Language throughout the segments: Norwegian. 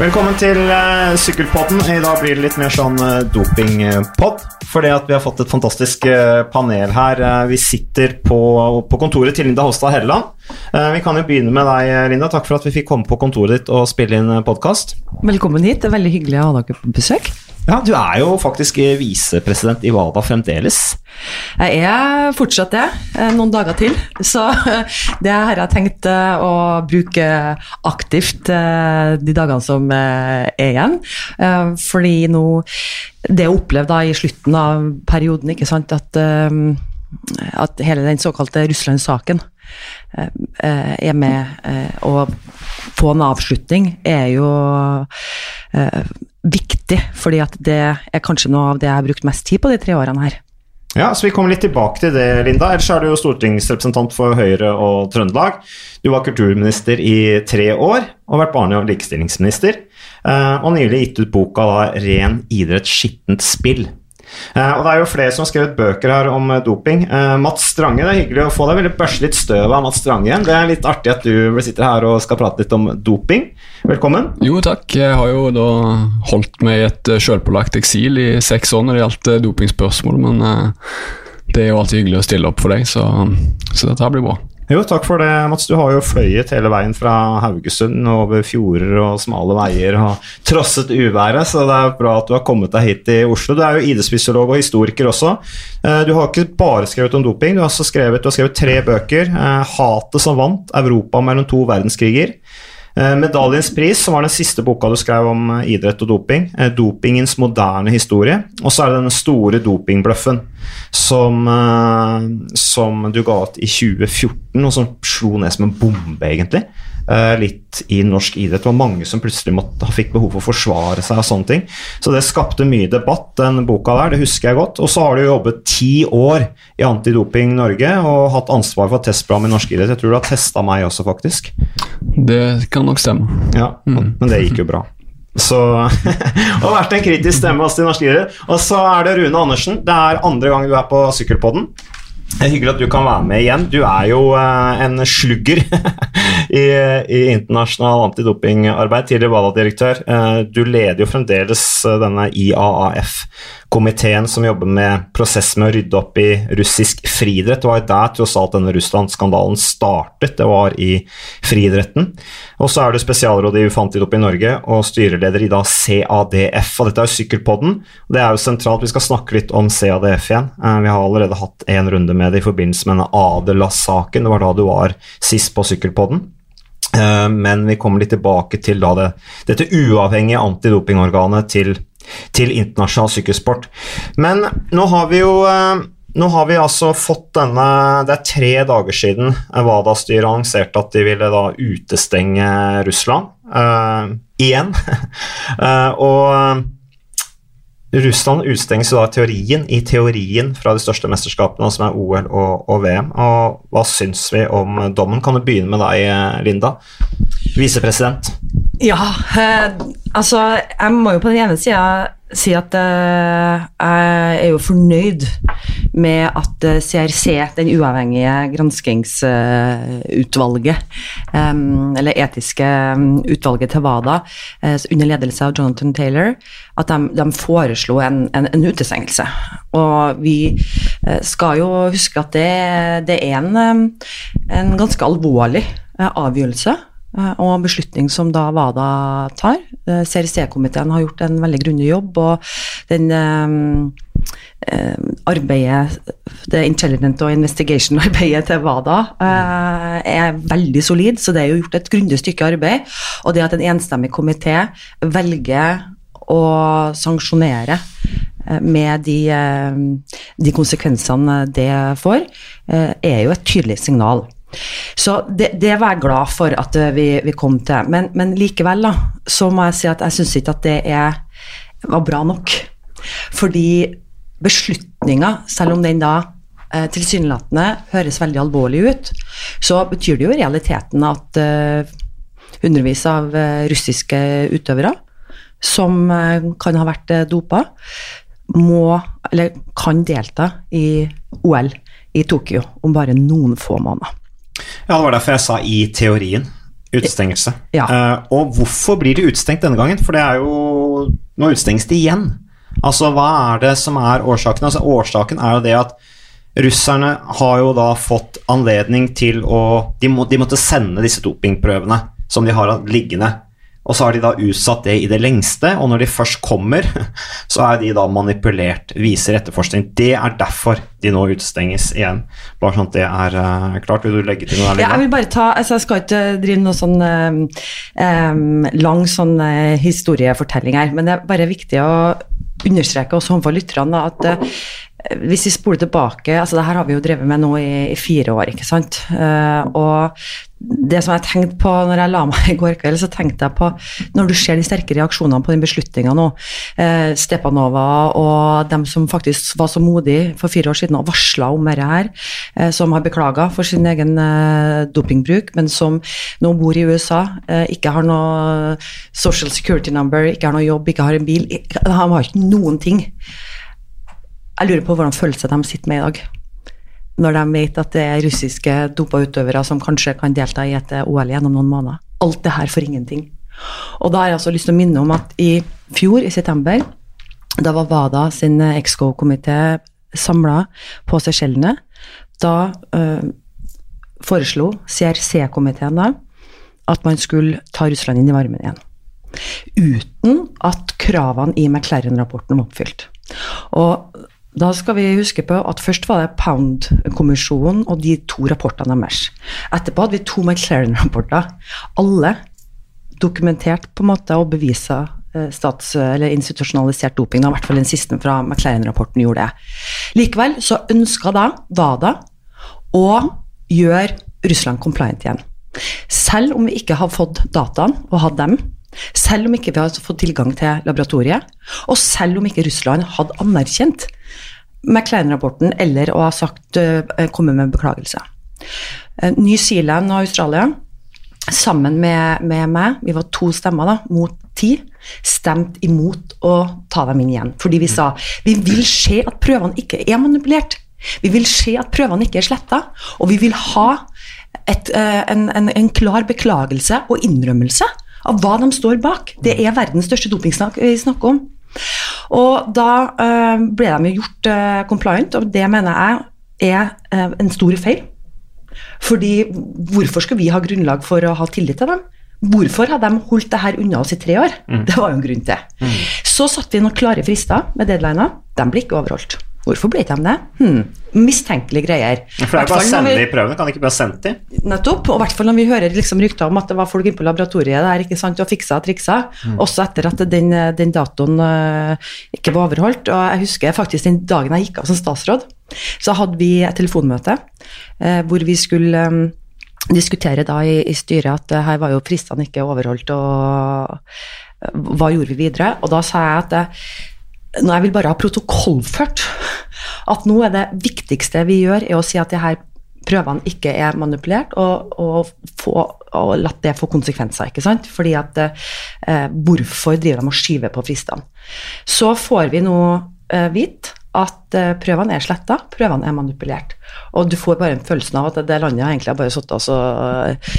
Velkommen til uh, Sykkelpodden. I dag blir det litt mer sånn uh, dopingpod. Fordi at vi har fått et fantastisk uh, panel her. Vi sitter på, på, kontoret til Linda Hostad Helleland. vi kan jo begynne med deg, Linda. Takk for at vi fikk komme på kontoret ditt og spille inn podkast. Velkommen hit. Det er veldig hyggelig å ha dere på besøk. Ja, Du er jo faktisk visepresident i WADA fremdeles. Jeg er fortsatt det, eh, noen dager til. Så det har jeg tenkt eh, å bruke aktivt eh, de dagene som er igjen. Fordi nå Det jeg opplevde i slutten av perioden, ikke sant, at, at hele den såkalte Russland-saken er med å få en avslutning, er jo viktig, fordi at det er kanskje noe av det jeg har brukt mest tid på de tre årene her. Ja, så Vi kommer litt tilbake til det, Linda. Ellers er du jo stortingsrepresentant for Høyre og Trøndelag. Du var kulturminister i tre år og vært barne- og likestillingsminister. Eh, og nylig gitt ut boka da, 'Ren idrett, skittent spill'. Uh, og Det er jo flere som har skrevet bøker her om uh, doping. Uh, Mats Strange, det er hyggelig å få deg. veldig børste litt støv av Mats Strange igjen. Det er litt artig at du sitter her og skal prate litt om doping. Velkommen. Jo, takk. Jeg har jo da holdt meg i et sjølpålagt eksil i seks år når det gjaldt dopingspørsmål, men det er jo alltid hyggelig å stille opp for deg, så, så dette blir bra. Jo, takk for det, Mats. Du har jo fløyet hele veien fra Haugesund over fjorder og smale veier og trosset uværet, så det er bra at du har kommet deg hit i Oslo. Du er jo idrettsfysiolog og historiker også. Eh, du har ikke bare skrevet om doping, du har skrevet, du har skrevet tre bøker. Eh, 'Hatet som vant', 'Europa mellom to verdenskriger'. Eh, medaljens pris, som var den siste boka du skrev om idrett og doping. Dopingens moderne historie. Og så er det den store dopingbløffen som, som du ga ut i 2014 og som slo ned som en bombe, egentlig. Uh, litt i norsk idrett. Det var mange som plutselig måtte, fikk behov for å forsvare seg. og sånne ting. Så det skapte mye debatt, den boka der. Det husker jeg godt. Og så har du jobbet ti år i Antidoping Norge og hatt ansvar for testprogrammet i norsk idrett. Jeg tror du har testa meg også, faktisk. Det kan nok stemme. Ja, mm. Men det gikk jo bra. Så Og vært en kritisk stemme også i norsk idrett. Og så er det Rune Andersen. Det er andre gang du er på Sykkelpodden. Det er hyggelig at du kan være med igjen. Du er jo uh, en slugger i, i, internasjonal antidopingarbeid. Tidligere WADA-direktør. Uh, du leder jo fremdeles uh, denne IAAF komiteen som jobber med prosess med å rydde opp i russisk friidrett. Det var jo der tross alt denne Russland-skandalen startet, det var i friidretten. Og så er du spesialrådgiver for antidop i Norge og styreleder i da CADF. Og dette er jo Sykkelpodden. Det er jo sentralt. Vi skal snakke litt om CADF igjen. Eh, vi har allerede hatt en runde med det i forbindelse med denne Adelas-saken. Det var da du var sist på Sykkelpodden. Eh, men vi kommer litt tilbake til det, dette uavhengige antidopingorganet til til internasjonal sykkelsport. Men nå har vi jo eh, nå har vi altså fått denne Det er tre dager siden WADA-styret annonserte at de ville da utestenge Russland uh, igjen. uh, og Russland utestenges da teorien, i teorien fra de største mesterskapene, som er OL og, og VM. Og hva syns vi om dommen? Kan du begynne med deg, Linda? Visepresident. Ja, altså Jeg må jo på den ene sida si at uh, jeg er jo fornøyd med at CRC, eh, den uavhengige granskingsutvalget, um, eller etiske utvalget til WADA, eh, under ledelse av Jonathan Taylor, at de, de foreslo en, en, en, utestengelse. Og vi skal jo huske at det, det er en, en ganske alvorlig avgjørelse og beslutning som da WADA tar. Eh, CRC-komiteen har gjort en veldig grundig jobb, og den eh, arbeidet, det intelligent og investigation-arbeidet til WADA eh, er veldig solid, så det er jo gjort et grundig stykke arbeid. Og det at en enstemmig komité velger å sanksjonere med de, de, konsekvensene det får, er jo et tydelig signal. Så det, det, var jeg glad for at eh, vi, vi kom til. Men, men, likevel da, så må jeg si at jeg syns ikke at det er, var bra nok. Fordi beslutninga, selv om den da eh, tilsynelatende høres veldig alvorlig ut, så betyr det jo i realiteten at eh, hundrevis av eh, russiske utøvere som kan ha vært dopa, må, eller kan delta i OL i Tokyo om bare noen få måneder. Ja, det var derfor jeg sa 'i teorien'. Utestengelse. Ja. Uh, og hvorfor blir de utestengt denne gangen? For det er jo Nå utestenges de igjen. Altså, hva er det som er årsaken? Altså, årsaken er jo det at russerne har jo da fått anledning til å De, må, de måtte sende disse dopingprøvene som de har liggende. Og så har de da utsatt det i det lengste, og når de først kommer, så er de da manipulert, viser etterforskning. Det er derfor de nå utestenges igjen. Bare sånn at det er uh, klart. Vil du legge til noe der, Ja, jeg vil bare ta, altså jeg skal ikke drive noe sånn eh, lang sånn eh, historiefortelling her, men det er bare viktig å understreke også overfor lytterne at eh, hvis vi spoler tilbake, altså det her har vi jo drevet med nå i, i fire år, ikke sant, Uh, og det som jeg tenkte på når jeg la meg i går kveld, så tenkte jeg på når du ser de sterke reaksjonene på den beslutninga nå, uh, Stepanova og dem som faktisk var så modige for fire år siden og varsla om dette her, uh, som har beklaga for sin egen eh, dopingbruk, men som nå bor i USA, eh, ikke har noe social security number, ikke har noe jobb, ikke har en bil, han har ikke noen ting. Jeg lurer på hvordan følelse de sitter med i dag når de vet at det er russiske dopa utøvere som kanskje kan delta i et OL gjennom noen måneder. Alt det her for ingenting. Og da har jeg altså lyst til å minne om at i fjor, i september, da var WADA sin EXCO-komité samla på Seychellene. Da øh, foreslo CRC-komiteen da at man skulle ta Russland inn i varmen igjen. Uten at kravene i McLaren-rapporten var oppfylt. Og da skal vi huske på at først var det Pound-kommisjonen og de to rapportene deres. Etterpå hadde vi to McLaren-rapporter. Alle dokumentert på en måte og bevisa eh, stats- eller institusjonalisert doping. da, I hvert fall den siste fra McLaren-rapporten gjorde det. Likevel så ønska da WADA å gjøre Russland compliant igjen. Selv om vi ikke har fått dataene og hatt dem, selv om ikke vi har fått tilgang til laboratoriet, og selv om ikke Russland hadde anerkjent McLean-rapporten eller å ha sagt, eh, kommet med beklagelse. Eh, New Zealand og Australia, sammen med, med meg, vi var to stemmer da, mot ti, stemte imot å ta dem inn igjen. Fordi vi sa vi vil se at prøvene ikke er manipulert. Vi vil se at prøvene ikke er sletta, og vi vil ha et, eh, en, en, en klar beklagelse og innrømmelse av hva de står bak. Det er verdens største dopingsnakk vi snakker om. Og da eh, ble de jo gjort eh, compliant, og det mener jeg er eh, en stor feil. Fordi hvorfor skulle vi ha grunnlag for å ha tillit til dem? Hvorfor har de holdt det her unna oss i tre år? Det var jo en grunn til. Så satte vi noen klare frister med deadliner. De ble ikke overholdt. Hvorfor ble de det? Hmm. Mistenkelige greier. For det er bare å sende de prøvene, kan de ikke bare sende de? Nettopp, og i hvert fall når vi hører liksom rykter om at det var folk inne på laboratoriet der ikke sant, og fiksa og triksa, også etter at den, den datoen uh, ikke var overholdt. Og jeg husker faktisk den dagen jeg gikk av som statsråd, så hadde vi et telefonmøte uh, hvor vi skulle um, diskutere da i, i styret at uh, her var jo fristene ikke overholdt, og hva gjorde vi videre? Og da sa jeg at nå jeg vil bare ha protokollført at nå er det viktigste vi gjør, er å si at de her prøvene ikke er manipulert, og, og, få, og la det få konsekvenser. ikke sant? Fordi at eh, Hvorfor driver de og skyver på fristene? Så får vi nå eh, vite at eh, prøvene er sletta, prøvene er manipulert. Og du får bare en følelsen av at det landet har egentlig bare sittet og eh,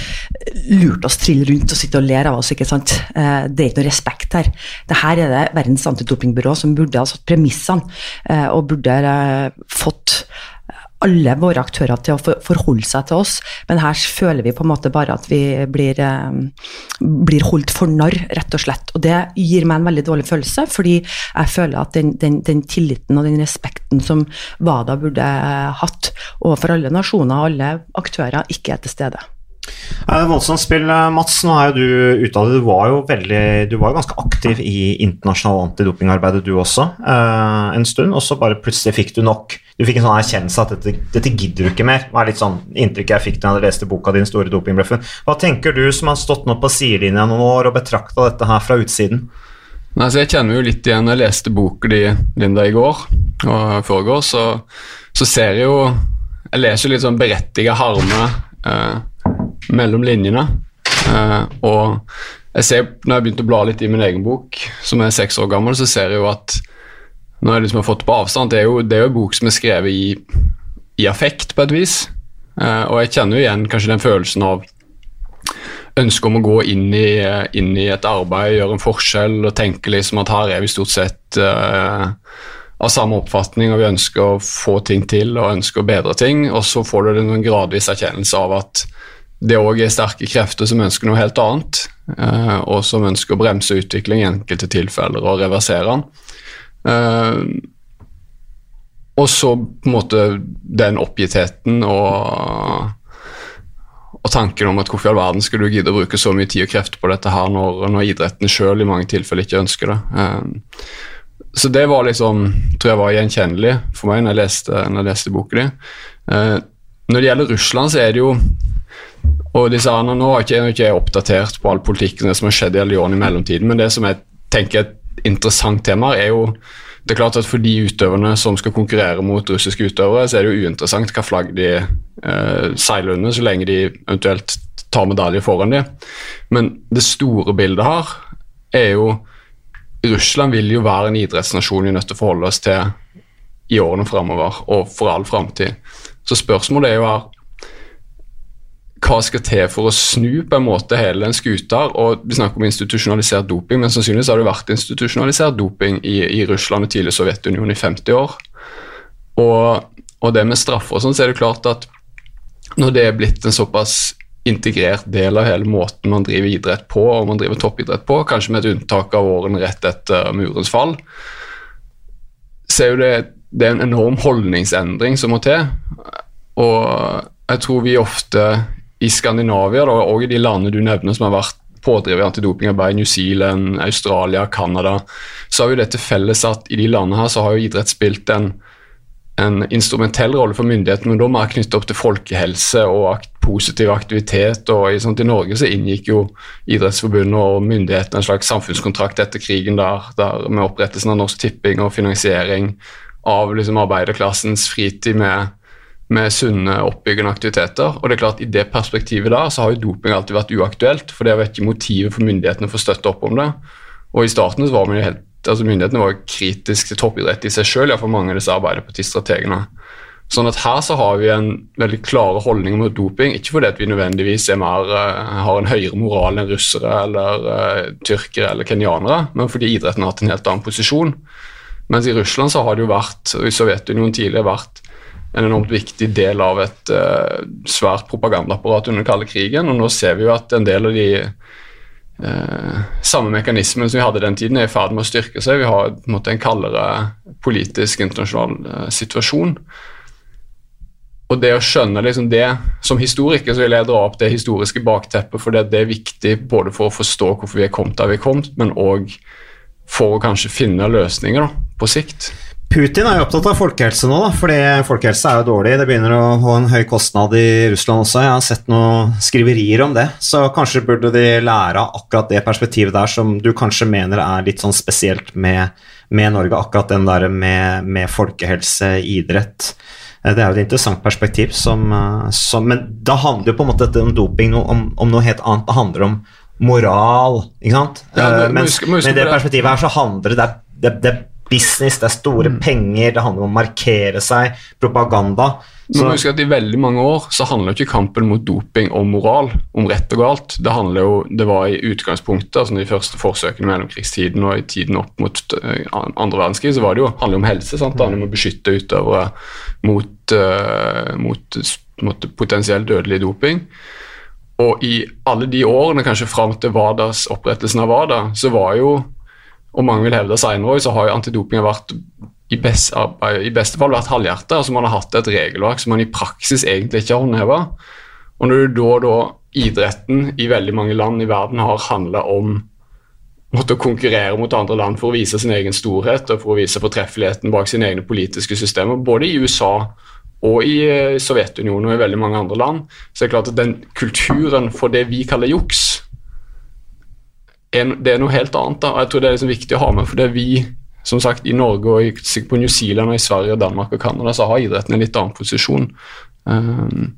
lurt oss trill rundt og sitter og ler av oss, ikke sant. Eh, det er ikke noe respekt her. Det her er det Verdens antidopingbyrå som burde ha satt premissene, og burde fått alle våre aktører til å forholde seg til oss, men her føler vi på en måte bare at vi blir, eh, blir holdt for narr, rett og slett. Og det gir meg en veldig dårlig følelse, fordi jeg føler at den, den, den tilliten og den respekten som WADA burde hatt overfor alle nasjoner og alle aktører, ikke er til stede. Det er voldsomt spill, eh, Mats. Nå er jo du ute av det. Du var jo veldig, du var jo ganske aktiv i internasjonalt antidopingarbeidet du også, eh, en stund. Og så bare plutselig fikk du nok. Du fikk en sånn erkjennelse at dette, dette gidder du ikke mer. Det var litt sånn inntrykket jeg fikk da jeg hadde lest boka din, Store dopingbløffen. Hva tenker du som har stått nå på sidelinja noen år og betrakta dette her fra utsiden? Nei, så Jeg kjenner jo litt igjen Jeg leste boka di, Linda, i går og foregår, så, så ser jeg jo Jeg leser litt sånn berettiga harme eh, mellom linjene. Eh, og jeg ser, når jeg begynte å bla litt i min egen bok, som er seks år gammel, så ser jeg jo at når jeg liksom har fått på avstand, det er jo, det er jo en bok som er skrevet i, i affekt, på et vis. Eh, og jeg kjenner jo igjen kanskje den følelsen av ønske om å gå inn i, inn i, et arbeid, gjøre en forskjell og tenke liksom at her er vi stort sett uh, av samme oppfatning, og vi ønsker å få ting til og ønsker å bedre ting. Og så får du en gradvis erkjennelse av at det òg er sterke krefter som ønsker noe helt annet, uh, og som ønsker å bremse utvikling i enkelte tilfeller og reversere den. Uh, og så på en måte den oppgittheten og og tanken om at hvorfor i all verden skulle du gidde å bruke så mye tid og krefter på dette her når, når idretten sjøl i mange tilfeller ikke ønsker det. Um, så det var liksom, tror jeg var gjenkjennelig for meg når jeg leste, når jeg leste boken di. Uh, når det gjelder Russland, så er det jo og disse andre, Nå er jeg ikke, oppdatert på all politikken som har skjedd i årene i mellomtiden, men det som jeg tenker er et interessant tema, er jo det er klart at For de utøverne som skal konkurrere mot russiske utøvere, så er det jo uinteressant hva flagg de eh, seiler under, så lenge de eventuelt tar medalje foran de. Men det store bildet her er jo Russland vil jo være en idrettsnasjon vi er nødt til å forholde oss til i årene framover og for all framtid. Så spørsmålet er jo her hva skal til for å snu på en måte hele den skuta? og Vi snakker om institusjonalisert doping, men sannsynligvis har det vært institusjonalisert doping i, i Russland og tidligere Sovjetunionen i 50 år. Og, og det med straffer og sånn, så er det klart at når det er blitt en såpass integrert del av hele måten man driver idrett på, og man driver toppidrett på, kanskje med et unntak av årene rett etter murens fall, så er jo det, det er en enorm holdningsendring som må til. Og jeg tror vi ofte i Skandinavia da, og i de landene du nevner som har vært pådriver i antidopingarbeid, New Zealand, Australia, Canada, så har jo dette felles at i de landene her så har jo idrett spilt en, en instrumentell rolle for myndighetene, men da mer knyttet opp til folkehelse og akt, positiv aktivitet. og i, sånt, I Norge så inngikk jo Idrettsforbundet og myndighetene en slags samfunnskontrakt etter krigen der, der med opprettelsen av Norsk Tipping og finansiering av liksom, arbeiderklassens fritid med med sunne, oppbyggende aktiviteter. Og det er klart I det perspektivet da, så har jo doping alltid vært uaktuelt, for det var ikke motivet for myndighetene for å støtte opp om det. Og i starten så var man jo helt, altså Myndighetene var kritiske til toppidrett i seg sjøl, iallfall mange av disse arbeiderpartistrategene. Sånn at her så har vi en veldig klare holdning mot doping, ikke fordi at vi nødvendigvis mer, uh, har en høyere moral enn russere eller uh, tyrkere eller kenyanere, men fordi idretten har hatt en helt annen posisjon. Mens i Russland så har det jo vært, og i Sovjetunionen tidligere vært en enormt viktig del av et uh, svært propagandaapparat under den kalde krigen. Og nå ser vi jo at en del av de uh, samme mekanismene som vi hadde den tiden, er i ferd med å styrke seg. Vi har på en, måte, en kaldere politisk internasjonal uh, situasjon. Og det å skjønne liksom det Som historiker så vil jeg dra opp det historiske bakteppet, for det, det er viktig både for å forstå hvorfor vi er kommet der vi er kommet, men òg for å kanskje finne løsninger da, på sikt. Putin er jo opptatt av folkehelse nå, da, fordi folkehelse er jo dårlig. Det begynner å få en høy kostnad i Russland også. Jeg har sett noen skriverier om det. Så kanskje burde de lære av akkurat det perspektivet der som du kanskje mener er litt sånn spesielt med, med Norge. Akkurat den der med, med, folkehelse, idrett. Det er jo et interessant perspektiv som, som Men da handler jo på en måte dette om doping om, om noe helt annet. Det handler om moral, ikke sant? Ja, men, Mens, med det perspektivet her så handler det, det, det business, det er store mm. penger, det handler om å markere seg, propaganda. Så. Men husk at I veldig mange år så handler ikke kampen mot doping om moral, om rett og galt. Det handler jo, det var i utgangspunktet, altså de første forsøkene i mellomkrigstiden og i tiden opp mot uh, andre verdenskrig, så var det jo, handler om helse. sant? Det handler om å beskytte utøvere mot, uh, mot, mot potensielt dødelig doping. Og i alle de årene, kanskje fram til WADAs, opprettelsen av WADA, så var jo og mange vil hevde senere òg, så har jo antidoping vært i, best, i, beste fall vært halvhjertet. Altså man har hatt et regelverk som man i praksis egentlig ikke har håndheva. Og når du da, da idretten i veldig mange land i verden har handla om måtte konkurrere mot andre land for å vise sin egen storhet og for å vise fortreffeligheten bak sine egne politiske systemer, både i USA og i eh, Sovjetunionen og i veldig mange andre land, så er det klart at den kulturen for det vi kaller juks, er, det er noe helt annet. da, og Jeg tror det er liksom viktig å ha med. for det er vi, som sagt, I Norge og i, på New Zealand og i Sverige, Danmark og Canada så har idretten en litt annen posisjon. Um,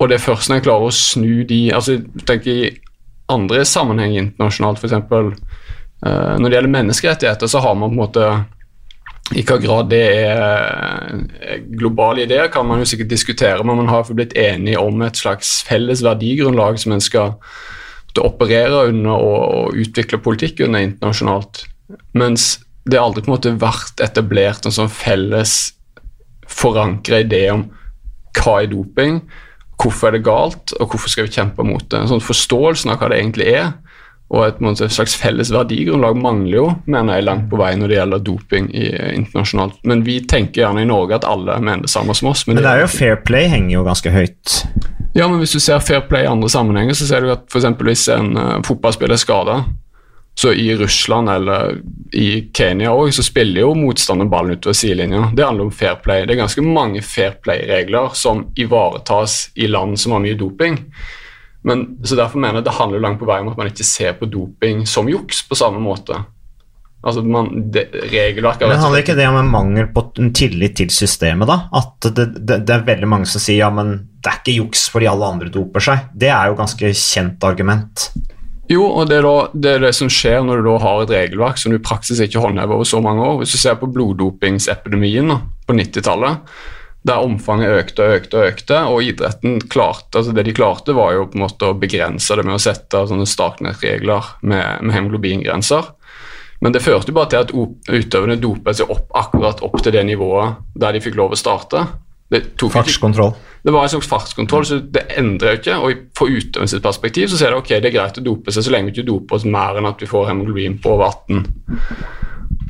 og det er først når jeg klarer å snu de altså tenker I andre sammenheng internasjonalt, f.eks. Uh, når det gjelder menneskerettigheter, så har man på en måte i hva grad det er globale ideer, kan man jo sikkert diskutere, men man har blitt enige om et slags felles verdigrunnlag som en skal det opererer under og, utvikle politikk under internasjonalt. Mens det har aldri på en måte vært etablert en sånn felles forankra idé om hva er doping, hvorfor er det galt, og hvorfor skal vi kjempe mot det. En sånn Forståelsen av hva det egentlig er, og et, måte, slags felles verdigrunnlag mangler jo, mener jeg, langt på vei når det gjelder doping i, internasjonalt. Men vi tenker gjerne i Norge at alle mener det samme som oss. Men, men det er jo fair play henger jo ganske høyt. Ja, men hvis du ser fair play i andre sammenhenger, så ser du at f.eks. hvis en uh, fotballspiller er skada, så i Russland eller i Kenya òg, så spiller jo motstanderen ballen utover sidelinja. Det handler om fair play. Det er ganske mange fair play-regler som ivaretas i land som har mye doping. Men, så Derfor mener jeg det handler langt på vei om at man ikke ser på doping som juks på samme måte. Altså man, det, regelverket Men Handler ikke det om en mangel på tillit til systemet, da? At det, det, det, er veldig mange som sier ja, men det er ikke juks fordi alle andre doper seg. Det er jo ganske kjent argument. Jo, og det er, da, det er det som skjer når du da har et regelverk som du i praksis ikke håndhever over så mange år. Hvis du ser på bloddopingsepidemien på 90-tallet der omfanget økte og økte og økte, og idretten klarte altså det de klarte, var jo på en måte å begrense det med å sette sånne startnettregler med, med hemoglobingrenser. Men det førte jo bare til at utøverne dopet seg opp akkurat opp til det nivået der de fikk lov å starte. Fartskontroll. Det var en slags fartskontroll, så det endrer jo ikke. Og fra utøverens perspektiv så ser det ok, det er greit å dope seg så lenge vi ikke doper oss mer enn at vi får hemoglobin på over 18.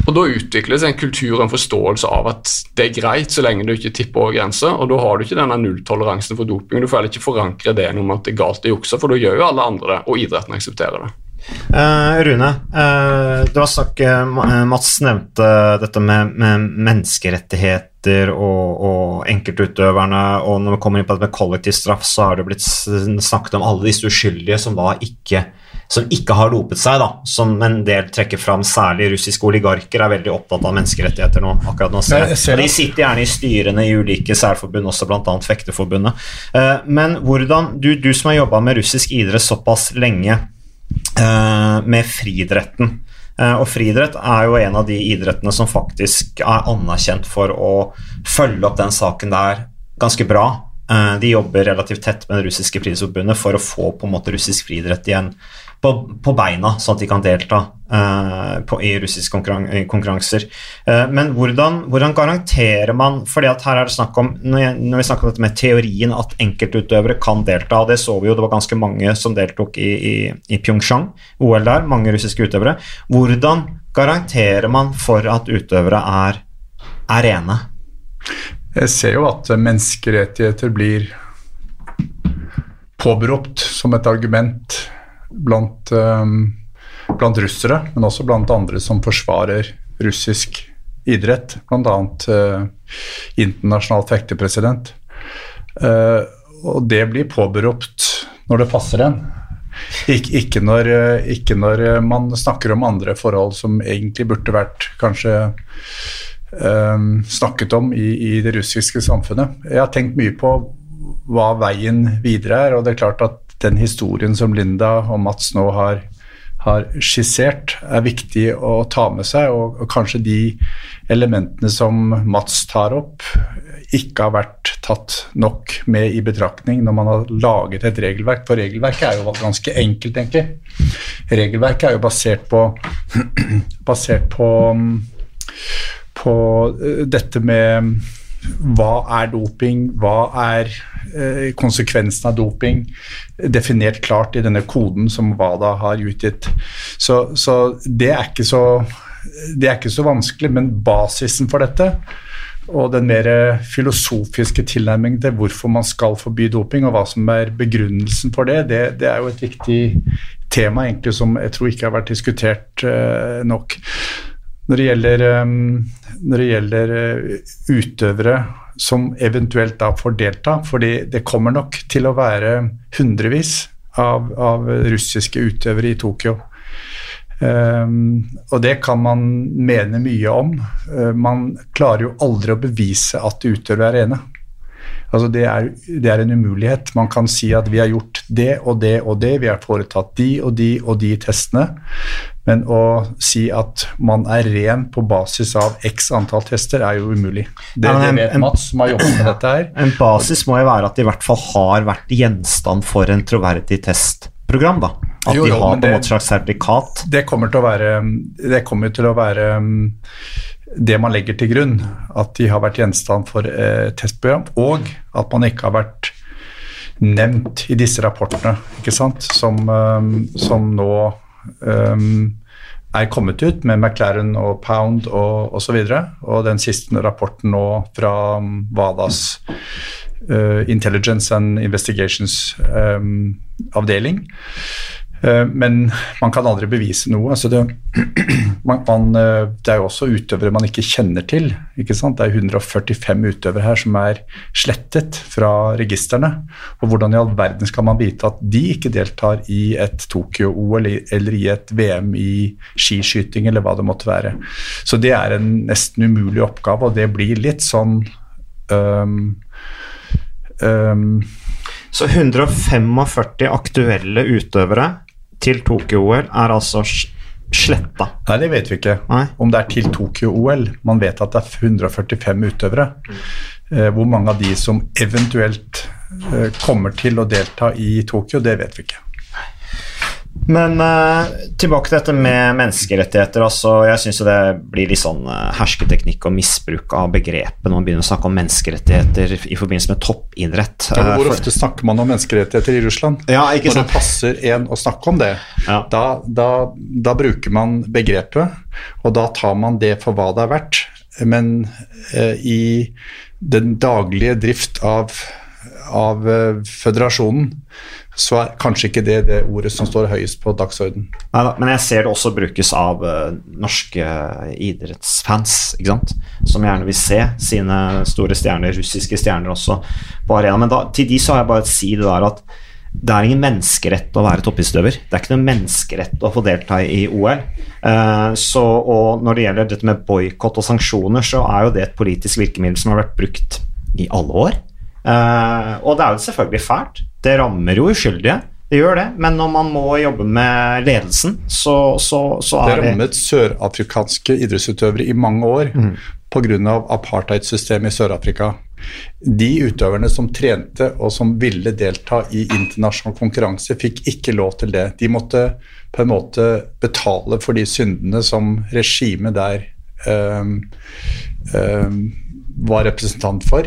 Og Da utvikles en kultur og en forståelse av at det er greit så lenge du ikke tipper over grensa. Og da har du ikke denne nulltoleransen for doping. Du får heller ikke forankre det om at det er galt å jukse, for da gjør jo alle andre det, og idretten aksepterer det. Uh, Rune, uh, det var snakk, uh, Mats nevnte dette med, med menneskerettigheter og, og, enkeltutøverne. Og når vi kommer inn på det med kollektiv straff, så har det blitt snakket om alle disse uskyldige som da ikke som ikke har dopet seg, da, som en del trekker fram, særlig russiske oligarker, er veldig opptatt av menneskerettigheter nå. akkurat nå. Ser. De sitter gjerne i styrene i ulike særforbund, også bl.a. Fekteforbundet. Eh, men hvordan, du, du som har jobba med russisk idrett såpass lenge, eh, med friidretten eh, og friidrett er jo en av de idrettene som faktisk er anerkjent for å følge opp den saken der ganske bra. De jobber relativt tett med det russiske friidrettsforbundet for å få på en måte russisk friidrett igjen på, på, beina, sånn at de kan delta uh, på, i russiske konkurran konkurranser. Uh, men hvordan, hvordan, garanterer man fordi at her er det snakk om, når, jeg, når vi snakker om dette med teorien at enkeltutøvere kan delta, og det så vi jo, det var ganske mange som deltok i, i, i Pyeongchang, OL der, mange russiske utøvere. Hvordan garanterer man for at utøvere er, er rene? Jeg ser jo at menneskerettigheter blir påberopt som et argument blant, um, blant, russere, men også blant andre som forsvarer russisk idrett, bl.a. Uh, internasjonal fektepresident. Uh, og det blir påberopt når det passer en. Ik ikke, når, uh, ikke, når, man snakker om andre forhold som egentlig burde vært kanskje snakket om i, i, det russiske samfunnet. Jeg har tenkt mye på hva veien videre er, og det er klart at den historien som Linda og Mats nå har, har skissert, er viktig å ta med seg. Og, og, kanskje de elementene som Mats tar opp, ikke har vært tatt nok med i betraktning når man har laget et regelverk. For regelverket er jo ganske enkelt, egentlig. Regelverket er jo basert på, basert på, på eh, dette med hva er doping, hva er eh, konsekvensen av doping, definert klart i denne koden som WADA har utgitt. Så, så det, er så, det, er ikke så, vanskelig, men basisen for dette og den mer filosofiske tilnærmingen til hvorfor man skal forby doping, og hva som er begrunnelsen for det, det, det er jo et viktig tema egentlig som jeg tror ikke har vært diskutert uh, nok. Når det gjelder, um, når det gjelder uh, utøvere som eventuelt da får delta, fordi det kommer nok til å være hundrevis av, av russiske utøvere i Tokyo. Um, og det kan man mene mye om. Uh, man klarer jo aldri å bevise at utøvere er rene. Altså det, er, det er en umulighet. Man kan si at vi har gjort det og det og det, vi har foretatt de og de og de testene. Men å si at man er ren på basis av x antall tester, er jo umulig. Det, ja, en, det vet Mats, som har jobbet med dette her. En basis må jo være at det i hvert fall har vært gjenstand for en troverdig testprogram. da. At Jo, de har på en måte slags sertifikat? Det kommer til å være, det kommer til å være mm, det man legger til grunn. At de har vært gjenstand for eh, testprogram, og at man ikke har vært nevnt i disse rapportene, ikke sant? Som, um, som nå eh, er kommet ut med McLaren og Pound og osv. Og, og den siste rapporten nå fra WADAs uh, Intelligence and Investigations um, avdeling. Eh, Men man kan aldri bevise noe. Altså det, man, eh, det er jo også utøvere man ikke kjenner til. Ikke? Det er 145 utøvere her som er slettet fra registrene. Og hvordan i all verden skal man vite at de ikke deltar i et Tokyo-OL eller i et VM i skiskyting eller hva det måtte være. Så det er en nesten umulig oppgave, og det blir litt sånn um, um, Så 145 aktuelle utøvere til Tokyo-OL er altså sletta. Nei, det vet vi ikke. Nei. Om det er til Tokyo-OL. Man vet at det er 145 utøvere. Eh, hvor mange av de som eventuelt eh, kommer til å delta i Tokyo, det vet vi ikke. Men uh, tilbake til dette med menneskerettigheter. altså Jeg syns det blir litt sånn uh, hersketeknikk og misbruk av begrepet når man begynner å snakke om menneskerettigheter i forbindelse med toppidrett. Ja, men Eh, hvor for- ofte snakker man om menneskerettigheter i Russland? Ja, ikke Når det passer en å snakke om det, Ja. da, da, da bruker man begrepet, og da tar man det for hva det er verdt. Men eh, i den daglige drift av, av eh, føderasjonen, så er kanskje ikke det det ordet som står høyest på dagsorden. Neida, men jeg ser det også brukes av eh, norske idrettsfans, ikke sant? som gjerne vil se sine store stjerner, russiske stjerner også, på arena. Men da, til de så har jeg bare å si det der at det er ingen menneskerett å være toppidrettsutøver. Det er ikke noen menneskerett å få delta i OL. Eh, så, og når det gjelder dette med boikott og sanksjoner, så er jo det et politisk virkemiddel som har vært brukt i alle år. Eh, og det er jo selvfølgelig fælt. Det rammer jo uskyldige. Det gjør det, men når man må jobbe med ledelsen, så, så, så Det er det rammet sørafrikanske idrettsutøvere i mange år Mm. pga. apartheidsystemet i Sør-Afrika. De utøverne som trente og som ville delta i internasjonal konkurranse, fikk ikke lov til det. De måtte på en måte betale for de syndene som regimet der øhm, øhm, var representant for.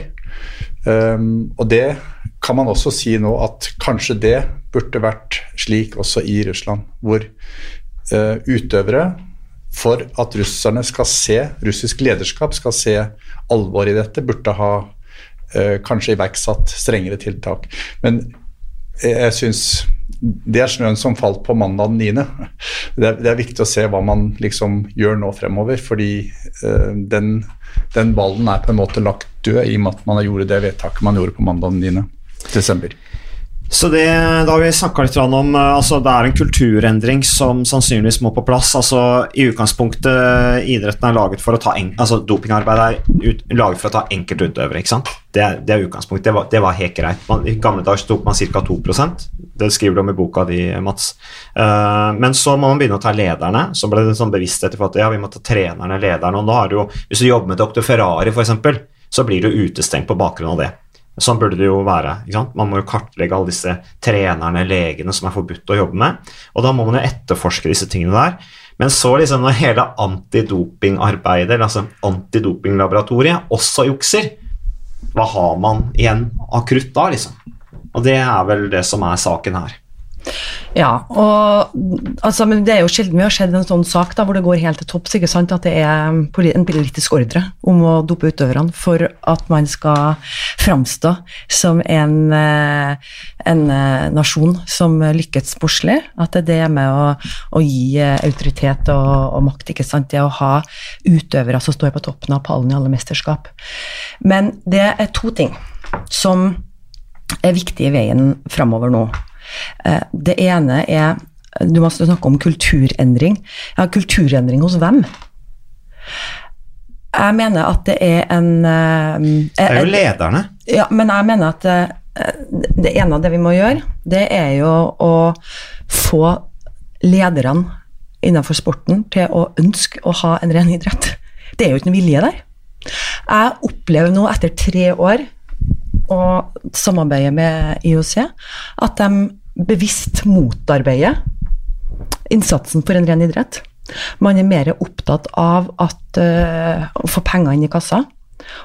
Øhm, og det kan man også si nå at kanskje det burde vært slik også i Russland, hvor uh, utøvere for at russerne skal se, russisk lederskap skal se alvor i dette, burde ha uh, kanskje iverksatt strengere tiltak. Men jeg, jeg syns det er snøen som falt på mandag den 9. Det er, det er viktig å se hva man liksom gjør nå fremover, fordi uh, den, den ballen er på en måte lagt død i og med at man gjort det vedtaket man gjorde på mandag den 9. desember. Så det, da har vi snakka litt om eh, altså Det er en kulturendring som sannsynligvis må på plass. altså I utgangspunktet idretten er laget for å ta en, altså Dopingarbeid er ut, laget for å ta enkeltutøvere. ikke? Det, er- det er utgangspunktet. Det var, det var helt greit. Man, I gamle dager tok man ca. 2% Det skriver du om i boka di, Mats. Uh, men så må man begynne å ta lederne. Så ble det en sånn bevissthet for at ja, vi må ta trenerne, lederne. og da har du jo, Hvis du jobber med Dr. Ferrari, f.eks., så blir du utestengt på bakgrunn av det. Sånn burde det jo være. Man må jo kartlegge alle disse trenerne, legene som er forbudt å jobbe med. Og da må man jo etterforske disse tingene der. Men så liksom når hele antidopingarbeidet, altså antidopinglaboratoriet, også jukser, hva har man igjen av krutt da, liksom? Og det er vel det som er saken her. Ja, og altså, men det er jo sjelden vi har sett en sånn sak da, hvor det går helt til topps, ikke sant, at det er en politisk ordre om å dope utøverne for at man skal framstå som en, eh, en eh, nasjon som lykkes sportslig, at det er med å, å gi eh, autoritet og, og makt, ikke sant, det å ha utøvere som står på toppen av pallen i alle mesterskap. Men det er to ting som er viktige i veien framover nå. Eh, Det ene er Du må snakke om kulturendring. Ja, kulturendring hos hvem? Jeg mener at det er en eh, Det er jo lederne. ja, men jeg mener at eh, det ene av det vi må gjøre, det er jo å få lederne innenfor sporten til å ønske å ha en ren idrett. Det er jo ikke noe vilje der. Jeg opplever nå etter tre år å samarbeide med IOC at de bevisst motarbeider innsatsen for en ren idrett. Man er mer opptatt av at, uh, å få penger inn i kassa.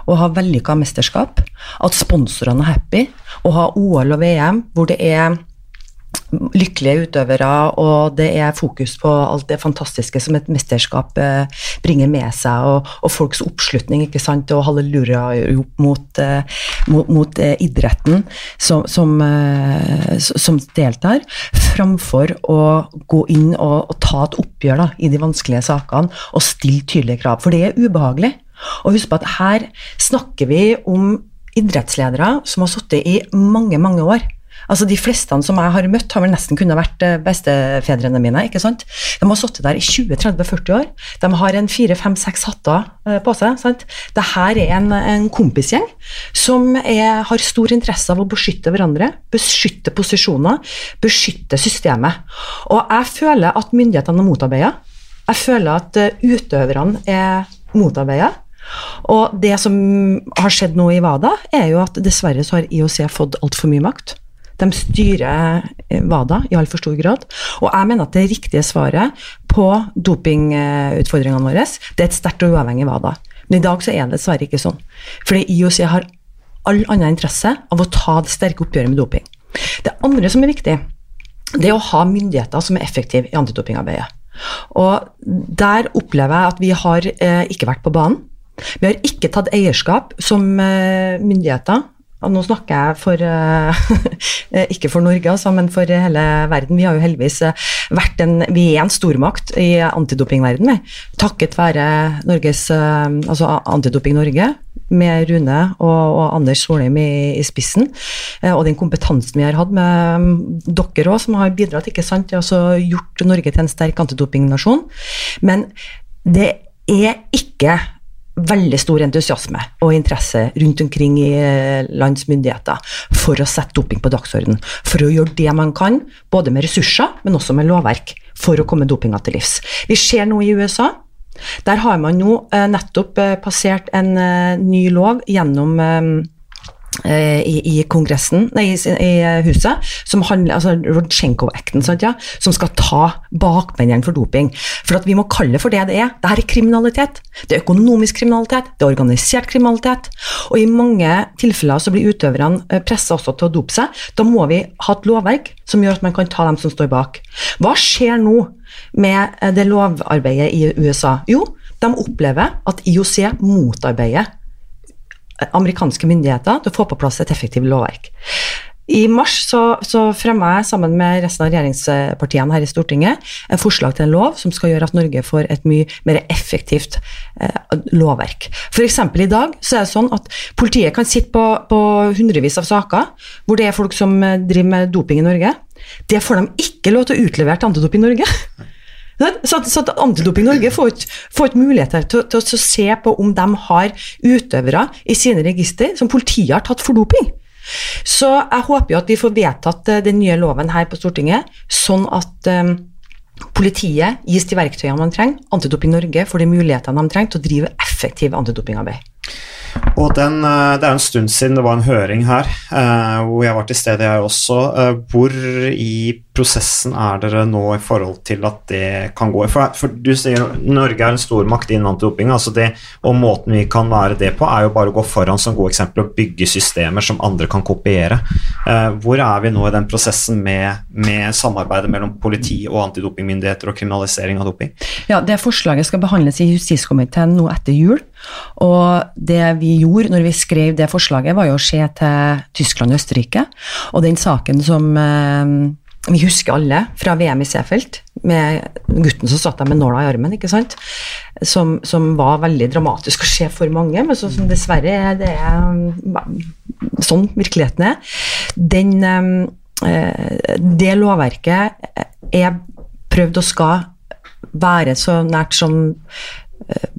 Og ha vellykka mesterskap. At sponsorene er happy. Å ha OL og VM hvor det er lykkelige utøvere, og det er fokus på alt det fantastiske som et mesterskap eh, bringer med seg, og, og, folks oppslutning ikke sant, og hallelujarop mot, eh, mot, mot eh, idretten som, som, eh, som, deltar, framfor å gå inn og, og ta et oppgjør da, i de vanskelige sakene og stille tydelige krav. For det er ubehagelig. Og husk på at her snakker vi om idrettsledere som har sittet i mange, mange år Altså De fleste som jeg har møtt, har vel nesten kunnet vært eh, bestefedrene mine. ikke sant? De har sittet der i 20-30-40 år. De har en fire-fem-seks hatter eh, på seg. sant? Dette er en, en kompisgjeng som er, har stor interesse av å beskytte hverandre, beskytte posisjoner, beskytte systemet. Og jeg føler at myndighetene er motarbeida. Jeg føler at eh, utøverne er motarbeida. Og det som har skjedd nå i WADA, er jo at dessverre så har IOC fått altfor mye makt. De styrer eh, WADA i altfor stor grad. Og jeg mener at det riktige svaret på dopingutfordringene våre, det er et sterkt og uavhengig WADA. Men i dag så er det dessverre ikke sånn. Fordi IOC har all annen interesse av å ta det sterke oppgjøret med doping. Det andre som er viktig, det er å ha myndigheter som er effektive i antidopingarbeidet. Og der opplever jeg at vi har eh, ikke vært på banen. Vi har ikke tatt eierskap som eh, myndigheter og nå snakker jeg for uh, ikke for Norge, altså, men for hele verden. Vi har jo heldigvis eh, vært en, vi er en stormakt i antidopingverdenen, takket være Norges, altså Antidoping Norge, med Rune og, og Anders Solheim i, i spissen, og den kompetansen vi har hatt med um, dere òg, som har bidratt ikke sant, til å gjort Norge til en sterk antidopingnasjon. Men det er ikke veldig stor entusiasme og interesse rundt omkring i eh, lands myndigheter for å sette doping på dagsorden. For å gjøre det man kan, både med ressurser, men også med lovverk, for å komme dopinga til livs. Vi ser nå i USA der har man nå eh, nettopp eh, passert en ny lov gjennom i, i, kongressen, nei, i, i, huset, som handler, altså Rodsjenko-acten, ja, som skal ta bakmennene for doping. For at vi må kalle det for det det er. Dette er kriminalitet. Det er økonomisk kriminalitet, det er organisert kriminalitet. Og i mange tilfeller så blir utøverne eh, pressa også til å dope seg. Da må vi ha et lovverk som gjør at man kan ta dem som står bak. Hva skjer nå med eh, det lovarbeidet i USA? Jo, de opplever at IOC motarbeider amerikanske myndigheter til å få på plass et effektivt lovverk. I mars så, så fremma jeg sammen med resten av regjeringspartiene her i Stortinget et forslag til en lov som skal gjøre at Norge får et mye mer effektivt eh, lovverk. F.eks. i dag så er det sånn at politiet kan sitte på, på hundrevis av saker hvor det er folk som eh, driver med doping i Norge. Det får de ikke lov til å utlevere til Antidoping Norge. Så, så Antidoping Norge får ikke mulighet til, til, å se på om de har utøvere i sine register som politiet har tatt for doping. Så jeg håper jo at vi får vedtatt eh, den nye loven her på Stortinget, sånn at um, politiet gis de verktøyene man trenger, Antidoping Norge får de mulighetene de trenger til å drive effektiv antidopingarbeid. Og den, eh, Det er en stund siden det var en høring her, hvor jeg var til stede, jeg også. Hvor i prosessen er dere nå i forhold til at det kan gå? For, for du sier Norge er en stormakt innen antidoping. altså det, og Måten vi kan være det på, er jo bare å gå foran som gode eksempler og bygge systemer som andre kan kopiere. hvor er vi nå i den prosessen med, med samarbeidet mellom politi og antidopingmyndigheter og kriminalisering av doping? Ja, Det forslaget skal behandles i justiskomiteen nå etter jul. Og det vi gjorde når vi skrev det forslaget, var jo å se til Tyskland og Østerrike. Og den saken som eh, vi husker alle fra VM i Seefeld, med gutten som satt der med nåla i armen, ikke sant? Som, som var veldig dramatisk å se for mange, men så, som dessverre det er sånn virkeligheten er. Den, eh, det lovverket er prøvd å skal være så nært som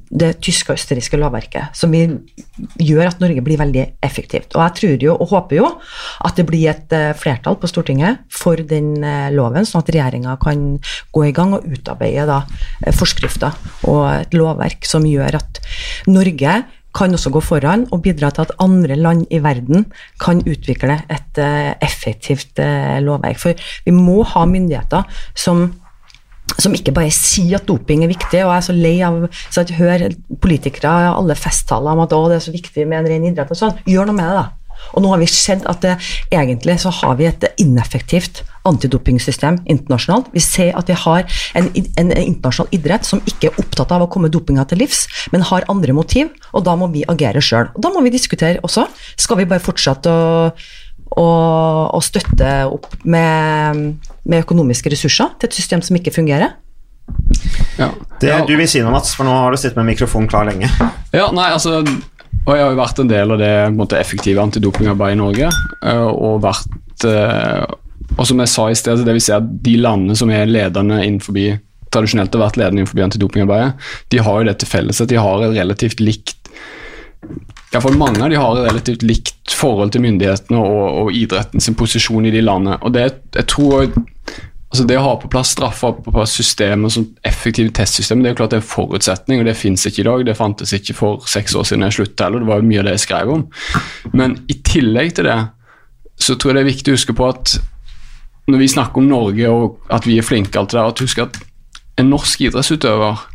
det tyske og østerrikske lovverket, som gjør at Norge blir veldig effektivt. Og jeg tror jo, og håper jo, at det blir et uh, flertall på Stortinget for den uh, loven, sånn at regjeringa kan gå i gang og utarbeide da, uh, forskrifter og et lovverk som gjør at Norge kan også gå foran og bidra til at andre land i verden kan utvikle et effektivt lovverk. For vi må ha myndigheter som som ikke bare sier at doping er viktig, og jeg er så lei av så jeg hører politikere i alle festtaler om at å, det er så viktig med en ren idrett og sånn. Gjør noe med det, da. Og nå har vi sett at det, egentlig så har vi et ineffektivt antidopingsystem internasjonalt. Vi ser at vi har en, en, internasjonal idrett som ikke er opptatt av å komme dopinga til livs, men har andre motiv, og da må vi agere sjøl. Da må vi diskutere også. Skal vi bare fortsette å å, å støtte opp med, med, økonomiske ressurser til et system som ikke fungerer. Ja. Det, du vil si noe, Mats, for nå har du sittet med mikrofonen klar lenge. Ja, nei, altså og jeg har jo vært en del av det måte, effektive antidopingarbeidet i Norge. Eh, og vært eh, Og som jeg sa i sted, det vil si at de landene som er ledende innenfor tradisjonelt har vært ledende innenfor antidopingarbeidet, de har jo det til felles at de har et relativt likt Iallfall mange av de har et relativt likt forhold til myndighetene og, og idretten sin posisjon i de landene. Og det, jeg tror altså Det å ha på plass straffer på plass systemer som effektive testsystem, det er jo klart det er en forutsetning, og det finnes ikke i dag. Det fantes ikke for seks år siden jeg sluttet heller, det var jo mye av det jeg skrev om. Men i tillegg til det så tror jeg det er viktig å huske på at når vi snakker om Norge og at vi er flinke, alt det der, at husk at en norsk idrettsutøver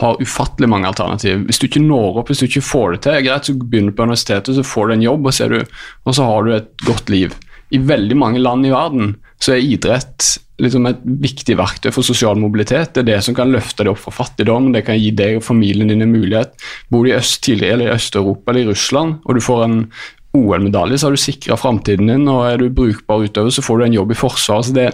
har ufattelig mange alternativer. Hvis du ikke når opp, hvis du ikke får det til, er greit, så begynner du på universitetet, så får du en jobb, og, du, og så har du et godt liv. I veldig mange land i verden så er idrett liksom et viktig verktøy for sosial mobilitet. Det er det som kan løfte deg opp fra fattigdom, det kan gi deg og familien din en mulighet. Bor du i øst i Øst-Europa eller i Russland, og du får en OL-medalje, så har du sikra framtiden din, og er du brukbar utover, så får du en jobb i Forsvaret. Så det,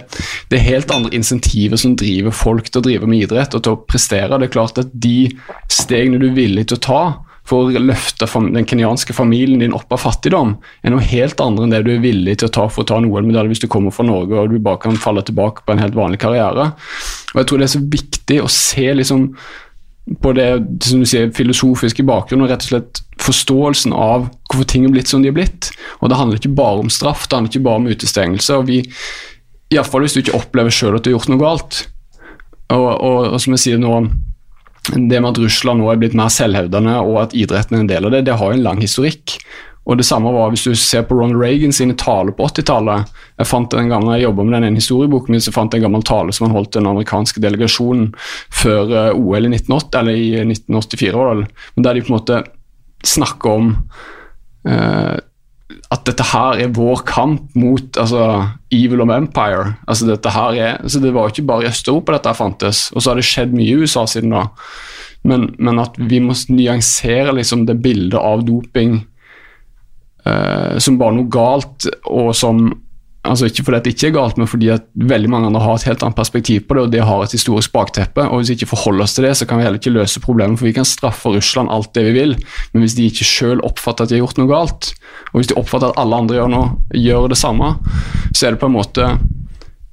det, er helt andre insentiver som driver folk til å drive med idrett og til å prestere. Det er klart at de stegene du er villig til å ta for å løfte den kenyanske familien din opp av fattigdom, er noe helt andre enn det du er villig til å ta for å ta en OL-medalje hvis du kommer fra Norge og du bare kan falle tilbake på en helt vanlig karriere. Og Jeg tror det er så viktig å se liksom på det som du sier, filosofiske bakgrunnen og rett og slett forståelsen av hvorfor ting er blitt som de er blitt. Og Det handler ikke bare om straff, det handler ikke bare om utestengelse. og vi, Iallfall hvis du ikke opplever sjøl at du har gjort noe galt. Og, og, og, som jeg sier nå, Det med at Russland nå er blitt mer selvhevdende og at idretten er en del av det, det har jo en lang historikk. Og det samme var hvis du ser på Ronald Reagan sine taler på 80-tallet. Jeg fant en gammel, jeg jobba med den ene historieboken min, så fant jeg en gammel tale som han holdt til den amerikanske delegasjonen før eh, OL i 1980, eller i 1984, var men der de på en måte snakker om eh, at dette her er vår kamp mot altså, evil of empire. Altså, dette her er, altså, det var jo ikke bare i Øst-Europa dette fantes, og så har det skjedd mye i USA siden da. Men, men at vi må nyansere liksom, det bildet av doping uh, som var noe galt, og som altså Ikke fordi det ikke er galt, men fordi at veldig mange andre har et helt annet perspektiv på det, og det har et historisk bakteppe. og Hvis vi ikke forholder oss til det, så kan vi heller ikke løse problemet. For vi kan straffe Russland alt det vi vil, men hvis de ikke selv oppfatter at de har gjort noe galt, og hvis de oppfatter at alle andre gjør, noe, gjør det samme, så er det på en måte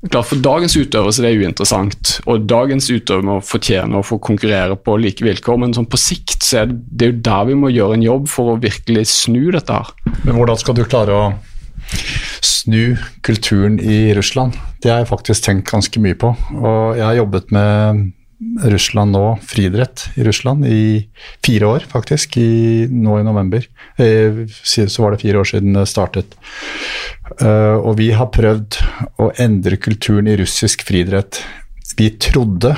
Klart For dagens utøvere så det er uinteressant, og dagens utøvere må fortjene å få konkurrere på like vilkår, men sånn på sikt så er det, er jo der vi må gjøre en jobb for å virkelig snu dette her. Men hvordan skal du klare å snu kulturen i Russland. Det har jeg faktisk tenkt ganske mye på. Og jeg har jobbet med Russland nå, friidrett i Russland, i fire år faktisk. I, nå i november. Eh, så var det fire år siden det startet. Uh, og vi har prøvd å endre kulturen i russisk friidrett. Vi trodde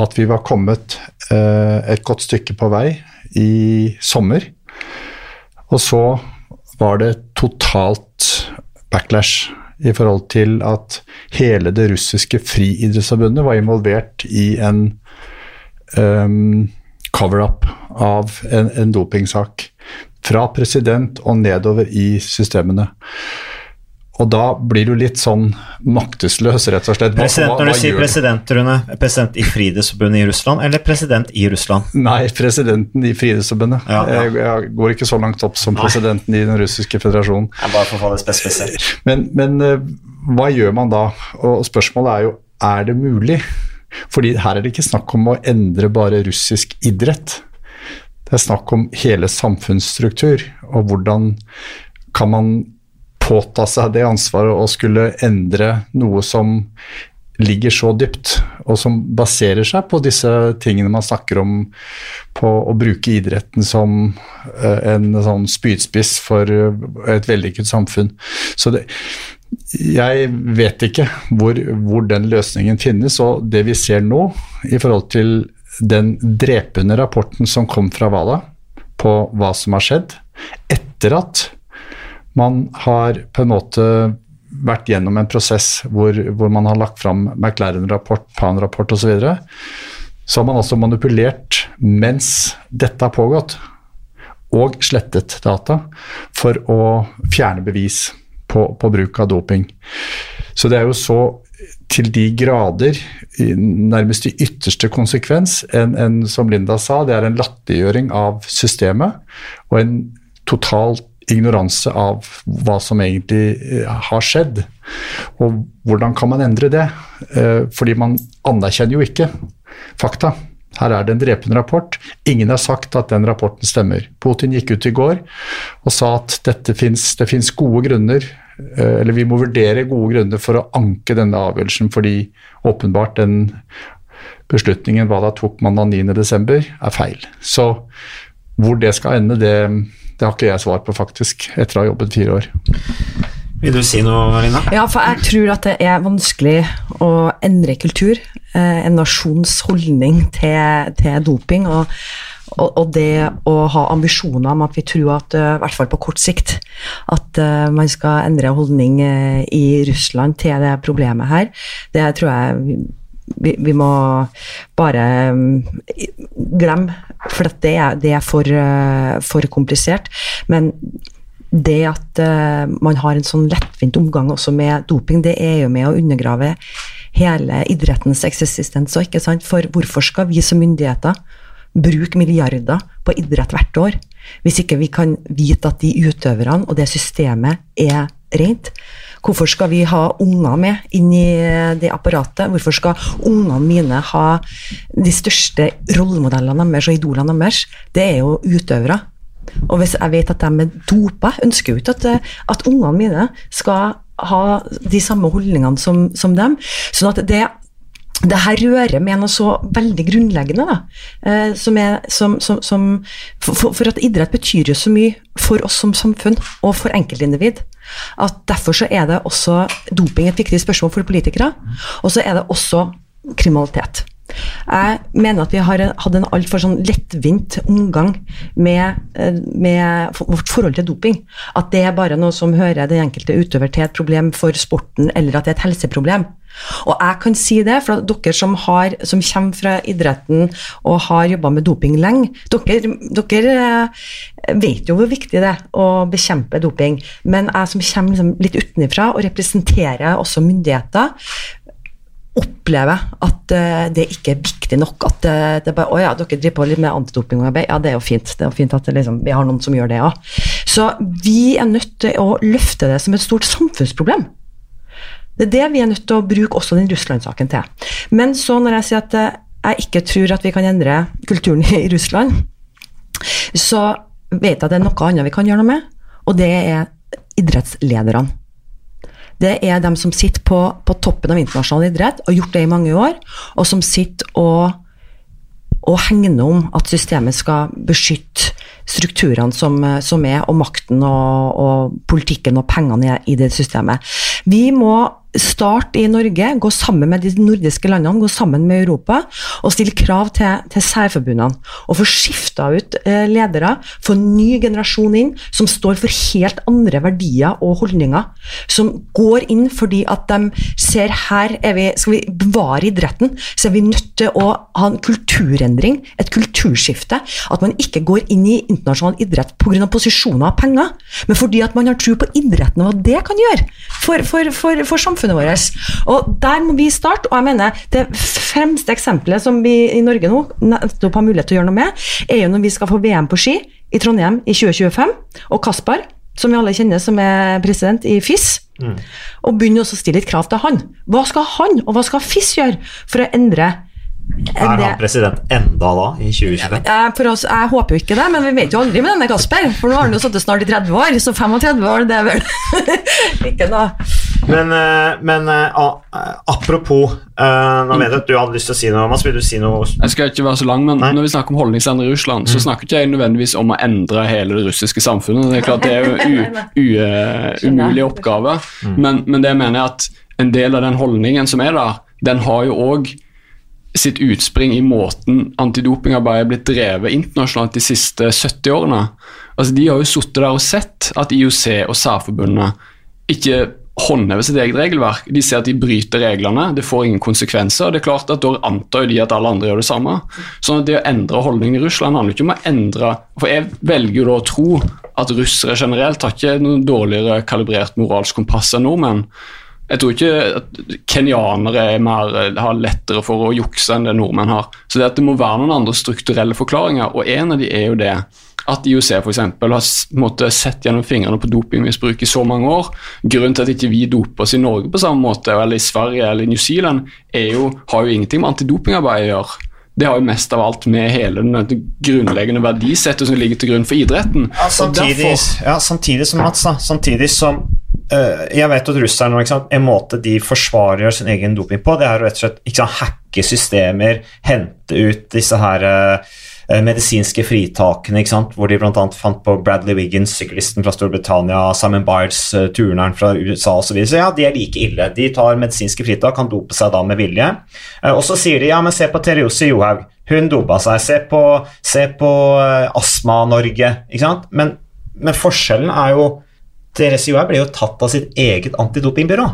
at vi var kommet uh, et godt stykke på vei i sommer. Og så var det totalt backlash i forhold til at hele det russiske friidrettsforbundet var involvert i en um, cover-up av en, en dopingsak. Fra president og nedover i systemene. Og da blir du litt sånn maktesløs, rett og slett. Hva, president, når du sier president, Rune, president i Friidrettsforbundet i Russland, eller president i Russland? Nei, presidenten i Friidrettsforbundet. Ja, ja. jeg, jeg, går ikke så langt opp som Nei. presidenten i den russiske føderasjonen. Jeg bare for å få det spesifisert. Men, men uh, hva gjør man da? Og spørsmålet er jo er det mulig? Fordi her er det ikke snakk om å endre bare russisk idrett. Det er snakk om hele samfunnsstruktur, og hvordan kan man påta seg det ansvaret å skulle endre noe som ligger så dypt, og som baserer seg på disse tingene man snakker om, på å bruke idretten som eh, en sånn spydspiss for et vellykket samfunn. Så det, jeg vet ikke hvor, hvor, den løsningen finnes, og det vi ser nå i forhold til den drepende rapporten som kom fra WADA på hva som har skjedd, etter at man har på en måte vært gjennom en prosess hvor, hvor man har lagt fram McLaren-rapport, Pan-rapport osv., så, videre, så har man også manipulert mens dette har pågått, og slettet data for å fjerne bevis på, på bruk av doping. Så det er jo så til de grader, nærmest i ytterste konsekvens, en, en, som Linda sa, det er en latterliggjøring av systemet og en total ignoranse av hva som egentlig eh, har skjedd. Og hvordan kan man endre det? Eh, fordi man anerkjenner jo ikke fakta. Her er det en drepende rapport. Ingen har sagt at den rapporten stemmer. Putin gikk ut i går og sa at finnes, det fins gode grunner, eh, eller vi må vurdere gode grunner for å anke denne avgjørelsen, fordi åpenbart den beslutningen hva da tok man mandag 9.12., er feil. Så hvor det skal ende, det det har ikke jeg svar på, faktisk, etter å ha jobbet fire år. Vil du si noe, Lina? Ja, for jeg tror at det er vanskelig å endre kultur. Eh, en nasjons holdning til, til doping. og og, og, det å ha ambisjoner om at vi tror at, uh, i hvert fall på kort sikt, at uh, man skal endre holdning i Russland til det problemet her, det tror jeg vi, vi må bare um, glemme, for det er, det er for, uh, for, komplisert. Men det at uh, man har en sånn lettvint omgang også med doping, det er jo med å undergrave hele idrettens eksistens. Ikke sant? For hvorfor skal vi som myndigheter bruke milliarder på idrett hvert år, hvis ikke vi kan vite at de utøverne og det systemet er rent? Hvorfor skal vi ha unger med inn i det apparatet? Hvorfor skal ungene mine ha de største rollemodellene deres og idolene deres? Det er jo utøvere. Og hvis jeg vet at de er dopa, ønsker jo ikke at, at ungene mine skal ha de samme holdningene som, som dem. Sånn at det det her rører med noe så veldig grunnleggende, da. Eh, som er, som, som, som, for, for, at idrett betyr jo så mye for oss som samfunn og for enkeltindivid. At derfor så er det også doping et viktig spørsmål for politikere. Og så er det også kriminalitet. Jeg mener at vi har hatt en altfor sånn lettvint omgang med, eh, med, vårt forhold til doping. At det er bare noe som hører den enkelte utøver til et problem for sporten, eller at det er et helseproblem. Og jeg kan si det, for dere som, har, som kommer fra idretten og har jobba med doping lenge, dere, dere, eh, vet jo hvor viktig det er å bekjempe doping. Men jeg som kommer liksom litt utenfra og representerer også myndigheter, opplever at uh, det ikke er viktig nok. At uh, det bare, å ja, dere driver på litt med antidopingarbeid. Ja, det er jo fint. Det er jo fint at liksom, vi har noen som gjør det òg. Så vi er nødt til å løfte det som et stort samfunnsproblem. Det er det vi er nødt til å bruke også den Russland-saken til. Men så når jeg sier at uh, jeg ikke tror at vi kan endre kulturen i Russland, så vet jeg at det er noe annet vi kan gjøre noe med, og det er idrettslederne det er dem som sitter på, på toppen av internasjonal idrett og har gjort det i mange år, og som sitter og, og hegner om at systemet skal beskytte strukturene som, som er, og makten og, og politikken og pengene i det systemet. Vi må starte i Norge, gå sammen med de nordiske landene, gå sammen med Europa og stille krav til, til særforbundene. Og få skifta ut eh, ledere, få en ny generasjon inn som står for helt andre verdier og holdninger. Som går inn fordi at de ser her vi, Skal vi bevare idretten, så er vi nødt til å ha en kulturendring, et kulturskifte. At man ikke går inn i internasjonal idrett pga. posisjoner og penger, men fordi at man har tro på idretten og hva det kan gjøre for, for, for, for samfunnet samfunnet vårt. Og Der må vi starte. og jeg mener Det fremste eksempelet som vi i Norge nå nettopp har mulighet til å gjøre noe med, er jo når vi skal få VM på ski i Trondheim i 2025. Og Kaspar, som vi alle kjenner som er president i FIS, mm. og begynner også å stille litt krav til han. Hva skal han og hva skal FIS gjøre for å endre er han president enda da, i 2025? For oss, jeg håper jo ikke det, men vi vet jo aldri med denne Kasper. For nå har han jo sittet snart i 30 år, så 35 år, det er vel ikke noe Men, eh, men uh, apropos uh, Nå vet jeg at du hadde lyst til å si noe. Mats, vil du si noe? Jeg skal ikke være så lang, men Nei. når vi snakker om holdningsendring i Russland, så snakker ikke jeg nødvendigvis om å endre hele det russiske samfunnet. Det er klart det er jo eh, umulig oppgave, men, men det mener jeg at en del av den holdningen som er der, den har jo òg sitt utspring i måten antidopingarbeidet er blitt drevet internasjonalt de siste 70 årene. Altså, de har jo sittet der og sett at IOC og særforbundene ikke håndhever sitt eget regelverk. De ser at de bryter reglene, det får ingen konsekvenser. og det er klart at Da antar jo de at alle andre gjør det samme. Sånn at Det å endre holdningen i Russland handler ikke om å endre For jeg velger jo da å tro at russere generelt har ikke noe dårligere kalibrert moralsk kompass enn nordmenn. Jeg tror ikke at kenyanere er mer, har lettere for å jukse enn det nordmenn har. Så det det må være noen andre strukturelle forklaringer, og en av de er jo det at IOC for eksempel, har måtte, sett gjennom fingrene på dopingmisbruk i så mange år. Grunnen til at ikke vi doper oss i Norge på samme måte, eller i Sverige eller i New Zealand, er jo, har jo ingenting med antidopingarbeid å gjøre. Det har jo mest av alt med hele den grunnleggende verdisettet som ligger til grunn for idretten. Ja, samtidig, ja, samtidig som Mats, da. Samtidig som eh, Jeg vet at russerne En måte de forsvarer sin egen doping på, det er å rett og slett sant, hacke systemer, hente ut disse her eh, medisinske fritakene, hvor de bl.a. fant på Bradley Wiggins, syklisten fra Storbritannia, Simon Biles, uh, turneren fra USA osv. Så, videre. så ja, de er like ille. De tar medisinske fritak, kan dope seg da med vilje. Eh, og så sier de ja, men se på Terjose Johaug. Hun dopa seg. Se på, på eh, Astma-Norge. ikke sant? Men, men forskjellen er jo Therese Johaug ble jo tatt av sitt eget antidopingbyrå.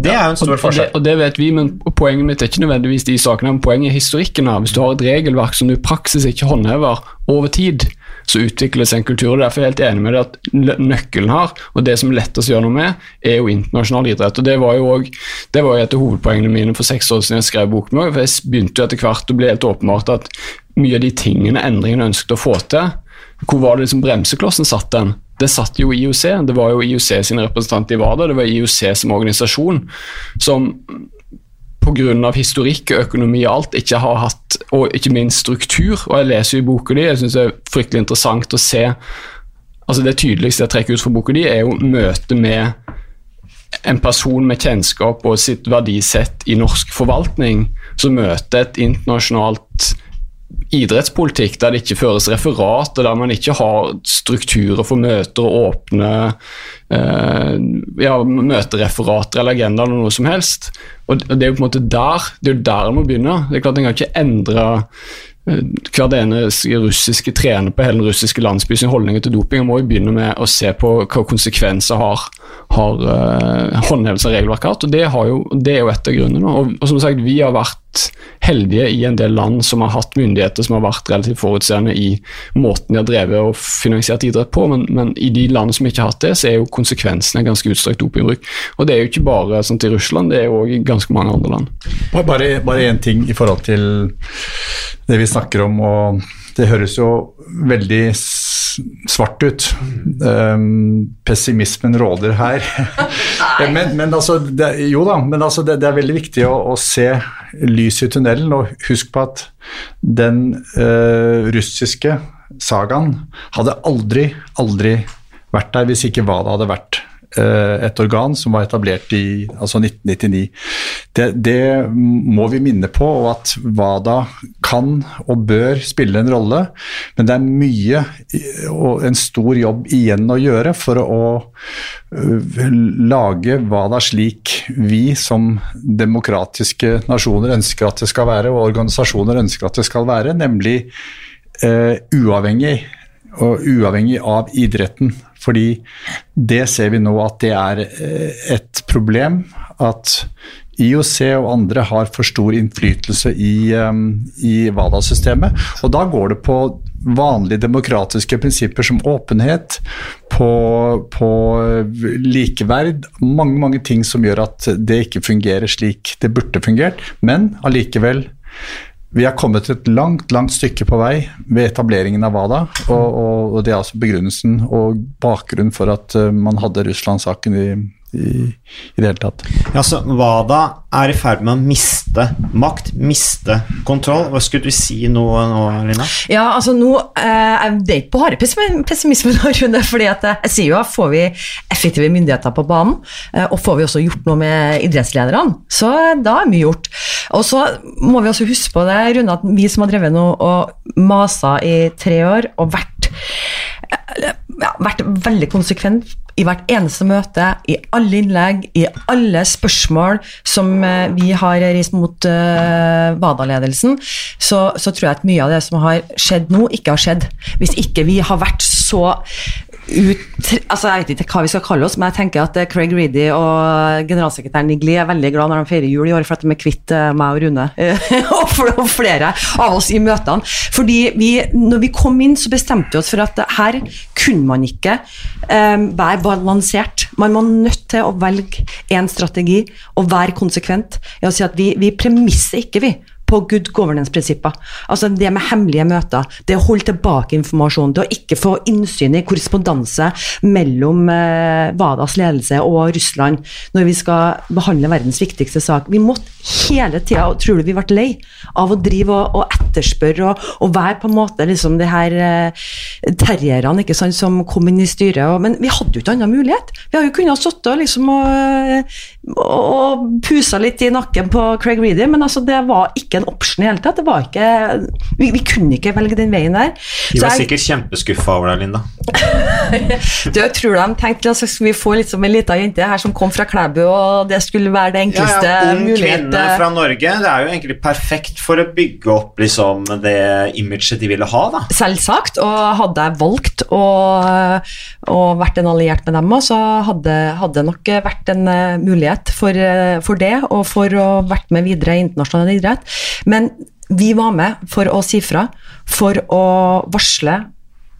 Det er jo en stor Og forskjell. og det vet vi, men poenget mitt er ikke nødvendigvis de sakene, men poenget er historikken. her. Hvis du har et regelverk som du i praksis ikke håndhever over tid, så utvikles en kultur. og Derfor er jeg helt enig med deg at nøkkelen her, og det som er lettest å gjøre noe med, er jo internasjonal idrett. og Det var jo også, det var jo et av hovedpoengene mine for seks år siden jeg skrev boken. min, for Jeg begynte jo etter hvert å bli helt åpenbart at mye av de tingene, endringene ønsket å få til, hvor var det liksom bremseklossen satt den? Det satt jo IOC. Det var jo IOC sine representanter i WADA, det var IOC som organisasjon som pga. historikk og økonomi og alt ikke har hatt, og ikke minst struktur. Og jeg leser jo i boka di, jeg syns det er fryktelig interessant å se altså Det tydeligste jeg trekker ut fra boka di, er jo møtet med en person med kjennskap og sitt verdisett i norsk forvaltning, som møter et internasjonalt idrettspolitikk der det ikke føres referat, og der man ikke har strukturer for møter og åpne eh, ja, møtereferater eller agenda eller noe som helst. Og det er jo på en måte der det er jo der må begynne. Det er klart En kan ikke endre eh, hver ene russiske trener på hele den russiske landsby sin holdninger til doping. En må jo begynne med å se på hva konsekvenser har, har uh, håndhevelse av regelverket hatt, og det, det er jo et av grunnene. Og, og som sagt, vi har vært heldige i en del land som har hatt myndigheter som har vært relativt forutseende i måten de har drevet og finansiert idrett på, men, men i de landene som ikke har hatt det, så er jo konsekvensene ganske utstrakt dopingbruk. Og det er jo ikke bare sånn til Russland, det er jo òg i ganske mange andre land. Bare, bare én ting i forhold til det vi snakker om, og det høres jo veldig svart ut. Um, pessimismen råder her. men, men altså, det, jo da, men altså det, det er veldig viktig å, å se lys i tunnelen, og husk på at den uh, russiske sagaen hadde aldri, aldri vært der hvis ikke hva det hadde vært et organ som var etablert i altså 1999. Det, det må vi minne på, og at WADA kan og bør spille en rolle, men det er mye og en stor jobb igjen å gjøre for å øh, lage WADA slik vi som demokratiske nasjoner ønsker at det skal være, og organisasjoner ønsker at det skal være, nemlig eh, uavhengig og uavhengig av idretten. Fordi det ser vi nå at det er eh, et problem at IOC og andre har for stor innflytelse i, eh, i WADA-systemet. Og da går det på vanlige demokratiske prinsipper som åpenhet, på, på likeverd, mange, mange ting som gjør at det ikke fungerer slik det burde fungert. Men allikevel vi har kommet et langt langt stykke på vei ved etableringen av WADA. Og, og, og det er altså begrunnelsen og bakgrunnen for at uh, man hadde Russland-saken i, i, i det hele tatt. Ja, så WADA er i ferd med å miste makt, miste kontroll. Hva skulle du si nå, nå, Lina? Ja, altså nå eh, Det er ikke bare pessimisme, nå, Rune. fordi at eh, jeg sier jo at får vi effektive myndigheter på banen, eh, og får vi også gjort noe med idrettslederne, så da er mye gjort. Og så må vi også huske på det, Rune, at vi som har drevet nå og masa i tre år og vært ja, vært veldig konsekvent i hvert eneste møte, i alle innlegg, i alle spørsmål som eh, vi har reist mot uh, WADA-ledelsen, så, så, tror jeg at mye av det som har skjedd nå, ikke har skjedd. Hvis ikke vi har vært så ut altså Jeg vet ikke hva vi skal kalle oss, men jeg tenker at eh, Craig Reedy og generalsekretæren Nigli er veldig glad når de feirer jul i år for at de er kvitt eh, meg og Rune og flere av oss i møtene. Fordi vi, når vi kom inn, så bestemte vi oss for at her kunne man ikke um, være balansert. Man var nødt til å velge én strategi og være konsekvent. i å si at Vi, vi premisser ikke, vi på good governance-prinsipper. Altså det med hemmelige møter, det å holde tilbake informasjon, det å ikke få innsyn i korrespondanse mellom eh, WADAs ledelse og Russland når vi skal behandle verdens viktigste sak. Vi måtte hele tida, og tror du vi ble lei av å drive og, og etterspørre og, og, være på en måte liksom de her eh, terrierne ikke sant, som kom inn i styret. Og, men vi hadde jo ikke annen mulighet. Vi hadde jo kunnet sitte liksom, og, og, og pusa litt i nakken på Craig Reedy, men altså, det var ikke en option i hele tatt. Det var ikke, vi, vi kunne ikke velge den veien der. De var jeg, sikkert kjempeskuffa over deg, Linda. du, jeg tror de tenkte at vi få liksom en lita jente her som kom fra Klæbu, og det skulle være det enkleste ja, ja, ung kvinne fra Norge, det er jo egentlig perfekt for å bygge opp liksom, det imaget de ville ha, da. Selvsagt, og hadde jeg valgt å, å vært en alliert med dem, så hadde, det nok vært en uh, mulighet for, uh, for, det, og for å vært med videre i internasjonal idrett. Men vi var med for å si fra, for å varsle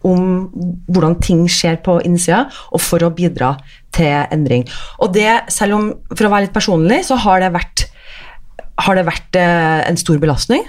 om hvordan ting skjer på innsida, og for å bidra til endring. Og det, selv om, for å være litt personlig, så har det vært, har det vært eh, en stor belastning.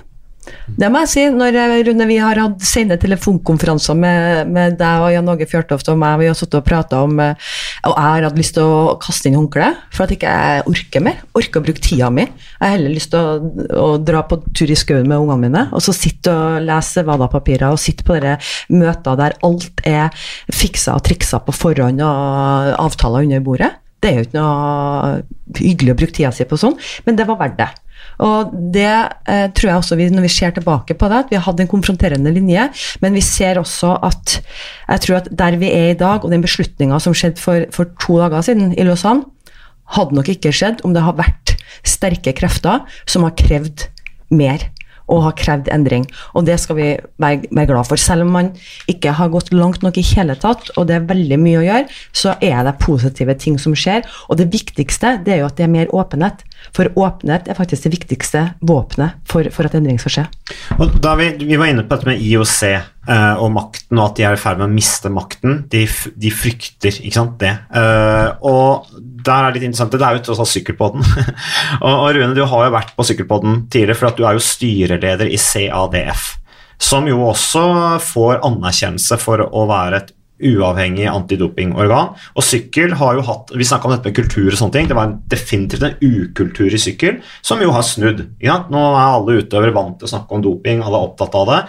Det må jeg si. Når, Rune, vi har hatt sene telefonkonferanser med, med, deg og Jan Åge Fjørtoft og meg, vi har sittet og prata om eh, Og jeg har hatt lyst til å kaste inn håndkleet for at ikke jeg orker mer. Orker å bruke tida mi. Jeg har heller lyst til å, å dra på tur i skauen med ungene mine og så sitte og lese WADA-papirer og sitte på dere møter der alt er fiksa og triksa på forhånd og avtaler under bordet. Det er jo ikke noe hyggelig å bruke tida si på sånn, men det var verdt det. Og det eh, tror jeg også vi, når vi ser tilbake på det, at vi har hatt en konfronterende linje, men vi ser også at jeg tror at der vi er i dag, og den beslutninga som skjedde for, for, to dager siden i Lausanne, hadde nok ikke skjedd om det har vært sterke krefter som har krevd mer og har krevd endring. Og det skal vi være, være, glad for. Selv om man ikke har gått langt nok i hele tatt, og det er veldig mye å gjøre, så er det positive ting som skjer. Og det viktigste det er jo at det er mer åpenhet. For åpenhet er faktisk det viktigste våpenet for, for at endring skal skje. Og da vi, vi var inne på dette med IOC uh, og makten, og at de er i ferd med å miste makten. De, de frykter ikke sant, det. Uh, og der er det litt interessant, det er jo tross alt Sykkelpodden. og, og, Rune, du har jo vært på Sykkelpodden tidligere, for at du er jo styreleder i CADF. Som jo også får anerkjennelse for å være et uavhengig antidopingorgan. Og sykkel har jo hatt Vi snakka om dette med kultur og sånne ting. Det var definitivt en ukultur i sykkel som jo har snudd. Ja, nå er alle utøvere vant til å snakke om doping, alle er opptatt av det.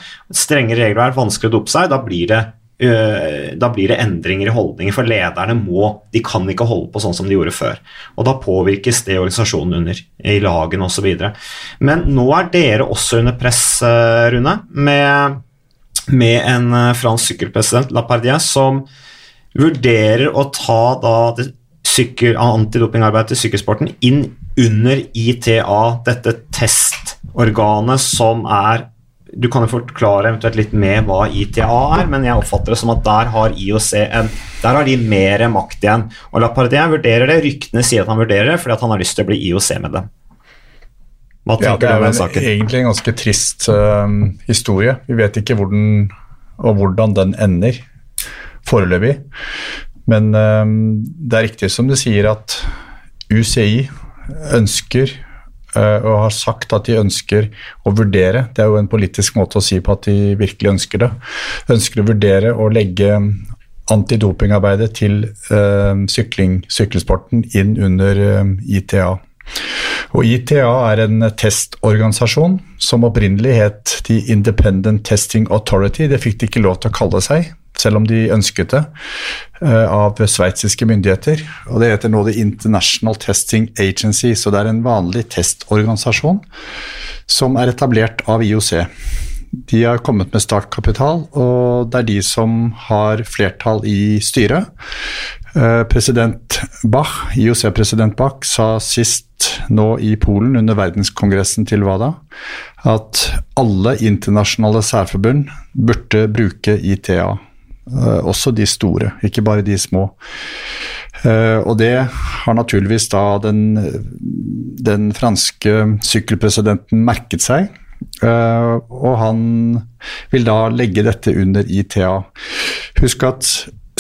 Strenge regler er vanskelig å dope seg. Da blir det øh, da blir det endringer i holdninger, for lederne må De kan ikke holde på sånn som de gjorde før. Og da påvirkes det organisasjonen under, i lagene osv. Men nå er dere også under press, øh, Rune, med med en eh, fransk sykkelpresident, Lapardia, som vurderer å ta da det antidopingarbeidet til sykkelsporten inn under ITA, dette testorganet som er Du kan jo forklare eventuelt litt med hva ITA er, men jeg oppfatter det som at der har IOC en Der har de mer makt igjen. Og Lapardia vurderer det. Ryktene sier at han vurderer det fordi han har lyst til å bli IOC-medlem. Hva ja, det er du om den saken? Egentlig en ganske trist uh, historie. Vi vet ikke hvor den, og hvordan den ender foreløpig. Men uh, det er riktig som du sier at UCI ønsker uh, og har sagt at de ønsker å vurdere Det er jo en politisk måte å si på at de virkelig ønsker det. Ønsker å vurdere å legge antidopingarbeidet til uh, sykling, sykkelsporten inn under ITA. Og ITA er en testorganisasjon som opprinnelig het The Independent Testing Authority. Det fikk de ikke lov til å kalle seg selv om de ønsket det, eh, av sveitsiske myndigheter. Og det heter nå The International Testing Agency, så det er en vanlig testorganisasjon som er etablert av IOC. De har kommet med startkapital, og det er de som har flertall i styret. Eh, president Bach, IOC-president Bach sa sist nå i Polen under verdenskongressen til WADA at alle internasjonale særforbund burde bruke ITA. Eh, også de store, ikke bare de små. Uh, og det har naturligvis da den, den franske sykkelpresidenten merket seg. Og han vil da legge dette under ITA. Husk at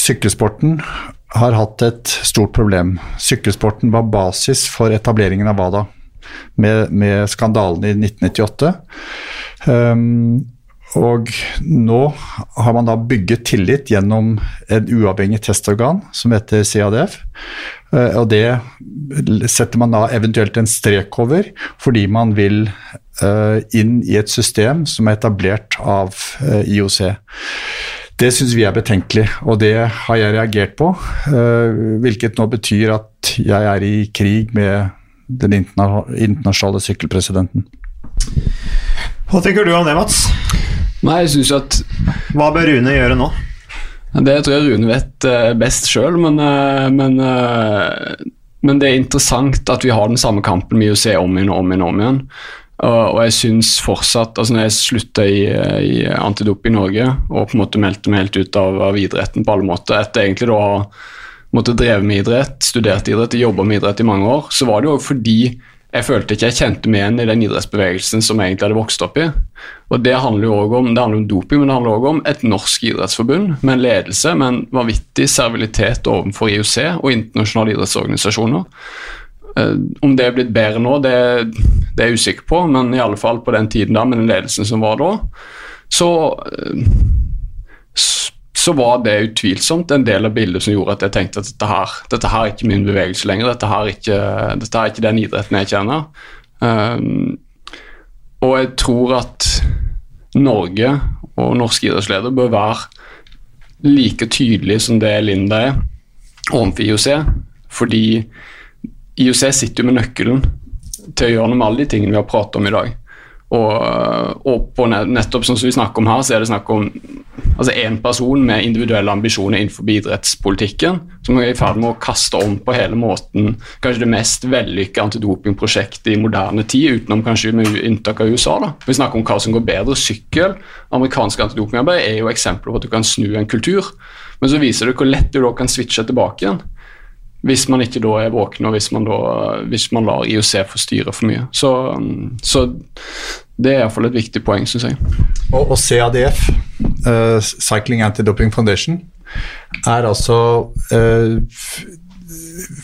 sykkelsporten har hatt et stort problem. Sykkelsporten var basis for etableringen av WADA med, med skandalen i 1998. Um, og nå har man da bygget tillit gjennom et uavhengig testorgan som heter CADF. Eh, og det setter man da eventuelt en strek over fordi man vil eh, inn i et system som er etablert av eh, IOC. Det syns vi er betenkelig, og det har jeg reagert på. Hvilket nå betyr at jeg er i krig med den internasjonale sykkelpresidenten. Hva tenker du om det, Mats? Nei, jeg synes at Hva bør Rune gjøre nå? Det tror jeg Rune vet uh, best sjøl, men, uh, men, men, det er interessant at vi har den samme kampen med IOC om igjen og om igjen. om igjen. Og jeg syns fortsatt altså Når jeg slutta i, i Antidop i Norge og på en måte meldte meg helt ut av, av idretten på alle måter, etter egentlig da å måtte drevet med idrett, studert idrett, jobba med idrett i mange år, så var det jo fordi jeg følte ikke jeg kjente meg igjen i den idrettsbevegelsen som jeg egentlig hadde vokst opp i. Og Det handler jo også om, det handler om doping, men det handler også om et norsk idrettsforbund med en ledelse med en vanvittig servilitet overfor IOC og internasjonale idrettsorganisasjoner. Uh, om det er blitt bedre nå, det, det, er jeg usikker på, men i alle fall på den tiden da, med den ledelsen som var da, så uh, så var det utvilsomt en del av bildet som gjorde at jeg tenkte at dette her, dette her er ikke min bevegelse lenger. Dette her er ikke, dette her er ikke den idretten jeg kjenner. Um, og jeg tror at Norge og norske idrettsledere bør være like tydelige som det Linda er overfor IOC. Fordi IOC sitter jo med nøkkelen til å gjøre noe med alle de tingene vi har pratet om i dag. Og, og på nettopp sånn som vi snakker om her, så er det snakk om altså én person med individuelle ambisjoner innenfor idrettspolitikken som er i ferd med å kaste om på hele måten kanskje det mest vellykka antidopingprosjektet i moderne tid, utenom kanskje med unntak av USA. da. Vi snakker om hva som går bedre. Sykkel, amerikansk antidopingarbeid, er jo eksempler på at du kan snu en kultur. Men så viser det hvor lett du da kan switche tilbake igjen. Hvis man ikke da er våken, og hvis man, da, hvis man lar IOC forstyrre for mye. Så, så det er iallfall et viktig poeng, syns jeg. Og, og CADF, uh, Cycling Anti-Doping Foundation, er altså uh,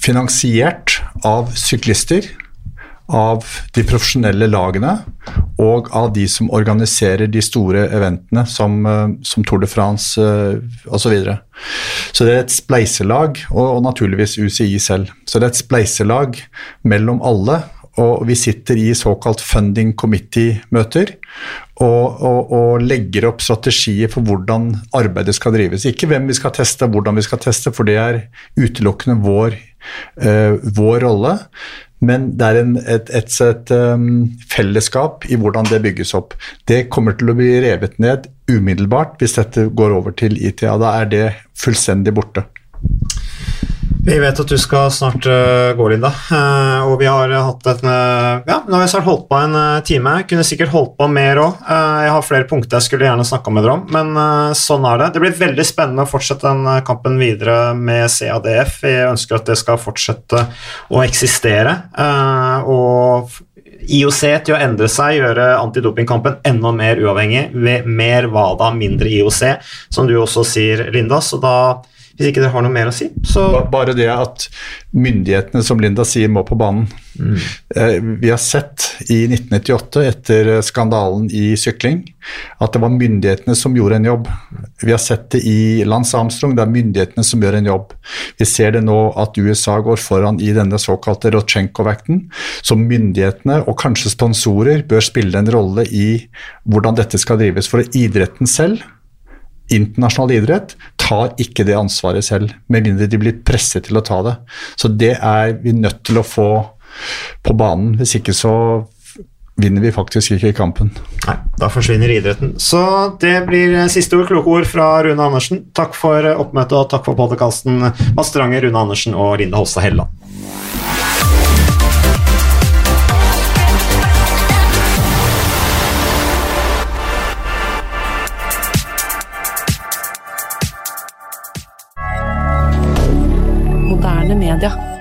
finansiert av syklister av de profesjonelle lagene og av de som organiserer de store eventene som, eh, som Tour de France uh, osv. Så, videre. så det er et spleiselag, og, og naturligvis UCI selv. Så det er et spleiselag mellom alle og vi sitter i såkalt funding committee-møter og, og, og, legger opp strategier for hvordan arbeidet skal drives. Ikke hvem vi skal teste, hvordan vi skal teste, for det er utelukkende vår, uh, vår rolle. Men det er en, et, et, et um, fellesskap i hvordan det bygges opp. Det kommer til å bli revet ned umiddelbart hvis dette går over til ITA. Da er det fullstendig borte. Vi vet at du skal snart uh, gå, Linda. Uh, og vi har hatt et uh, Ja, nå har vi snart holdt på en time. Kunne sikkert holdt på mer òg. jeg har flere punkter jeg skulle gjerne snakka med dere om, men sånn er det. Det blir veldig spennende å fortsette den kampen videre med CADF. Vi ønsker at det skal fortsette å eksistere. og IOC til å endre seg, gjøre antidopingkampen enda mer uavhengig. Mer WADA, mindre IOC, som du også sier, Linda. Så da Hvis ikke dere har noe mer å si, så Bare det at myndighetene, som Linda sier, må på banen. Mm. Vi har sett i 1998, etter eh, skandalen i sykling, at det var myndighetene som gjorde en jobb. Vi har sett det i Lance Armstrong, det er myndighetene som gjør en jobb. Vi ser det nå at USA går foran i denne såkalte Rotsjenko-vekten. Så myndighetene, og kanskje sponsorer, bør spille en rolle i hvordan dette skal drives. For idretten selv internasjonal idrett tar ikke det ansvaret selv, med mindre de blir presset til å ta det. Så det er vi nødt til å få på banen. Hvis ikke så vinner vi faktisk ikke kampen. Nei, da forsvinner idretten. Så det blir eh, siste ord, kloke ord fra Rune Andersen. Takk for eh, oppmøtet og takk for podkasten, Mads Strange, Rune Andersen og Linde Holstad Helleland. Moderne media.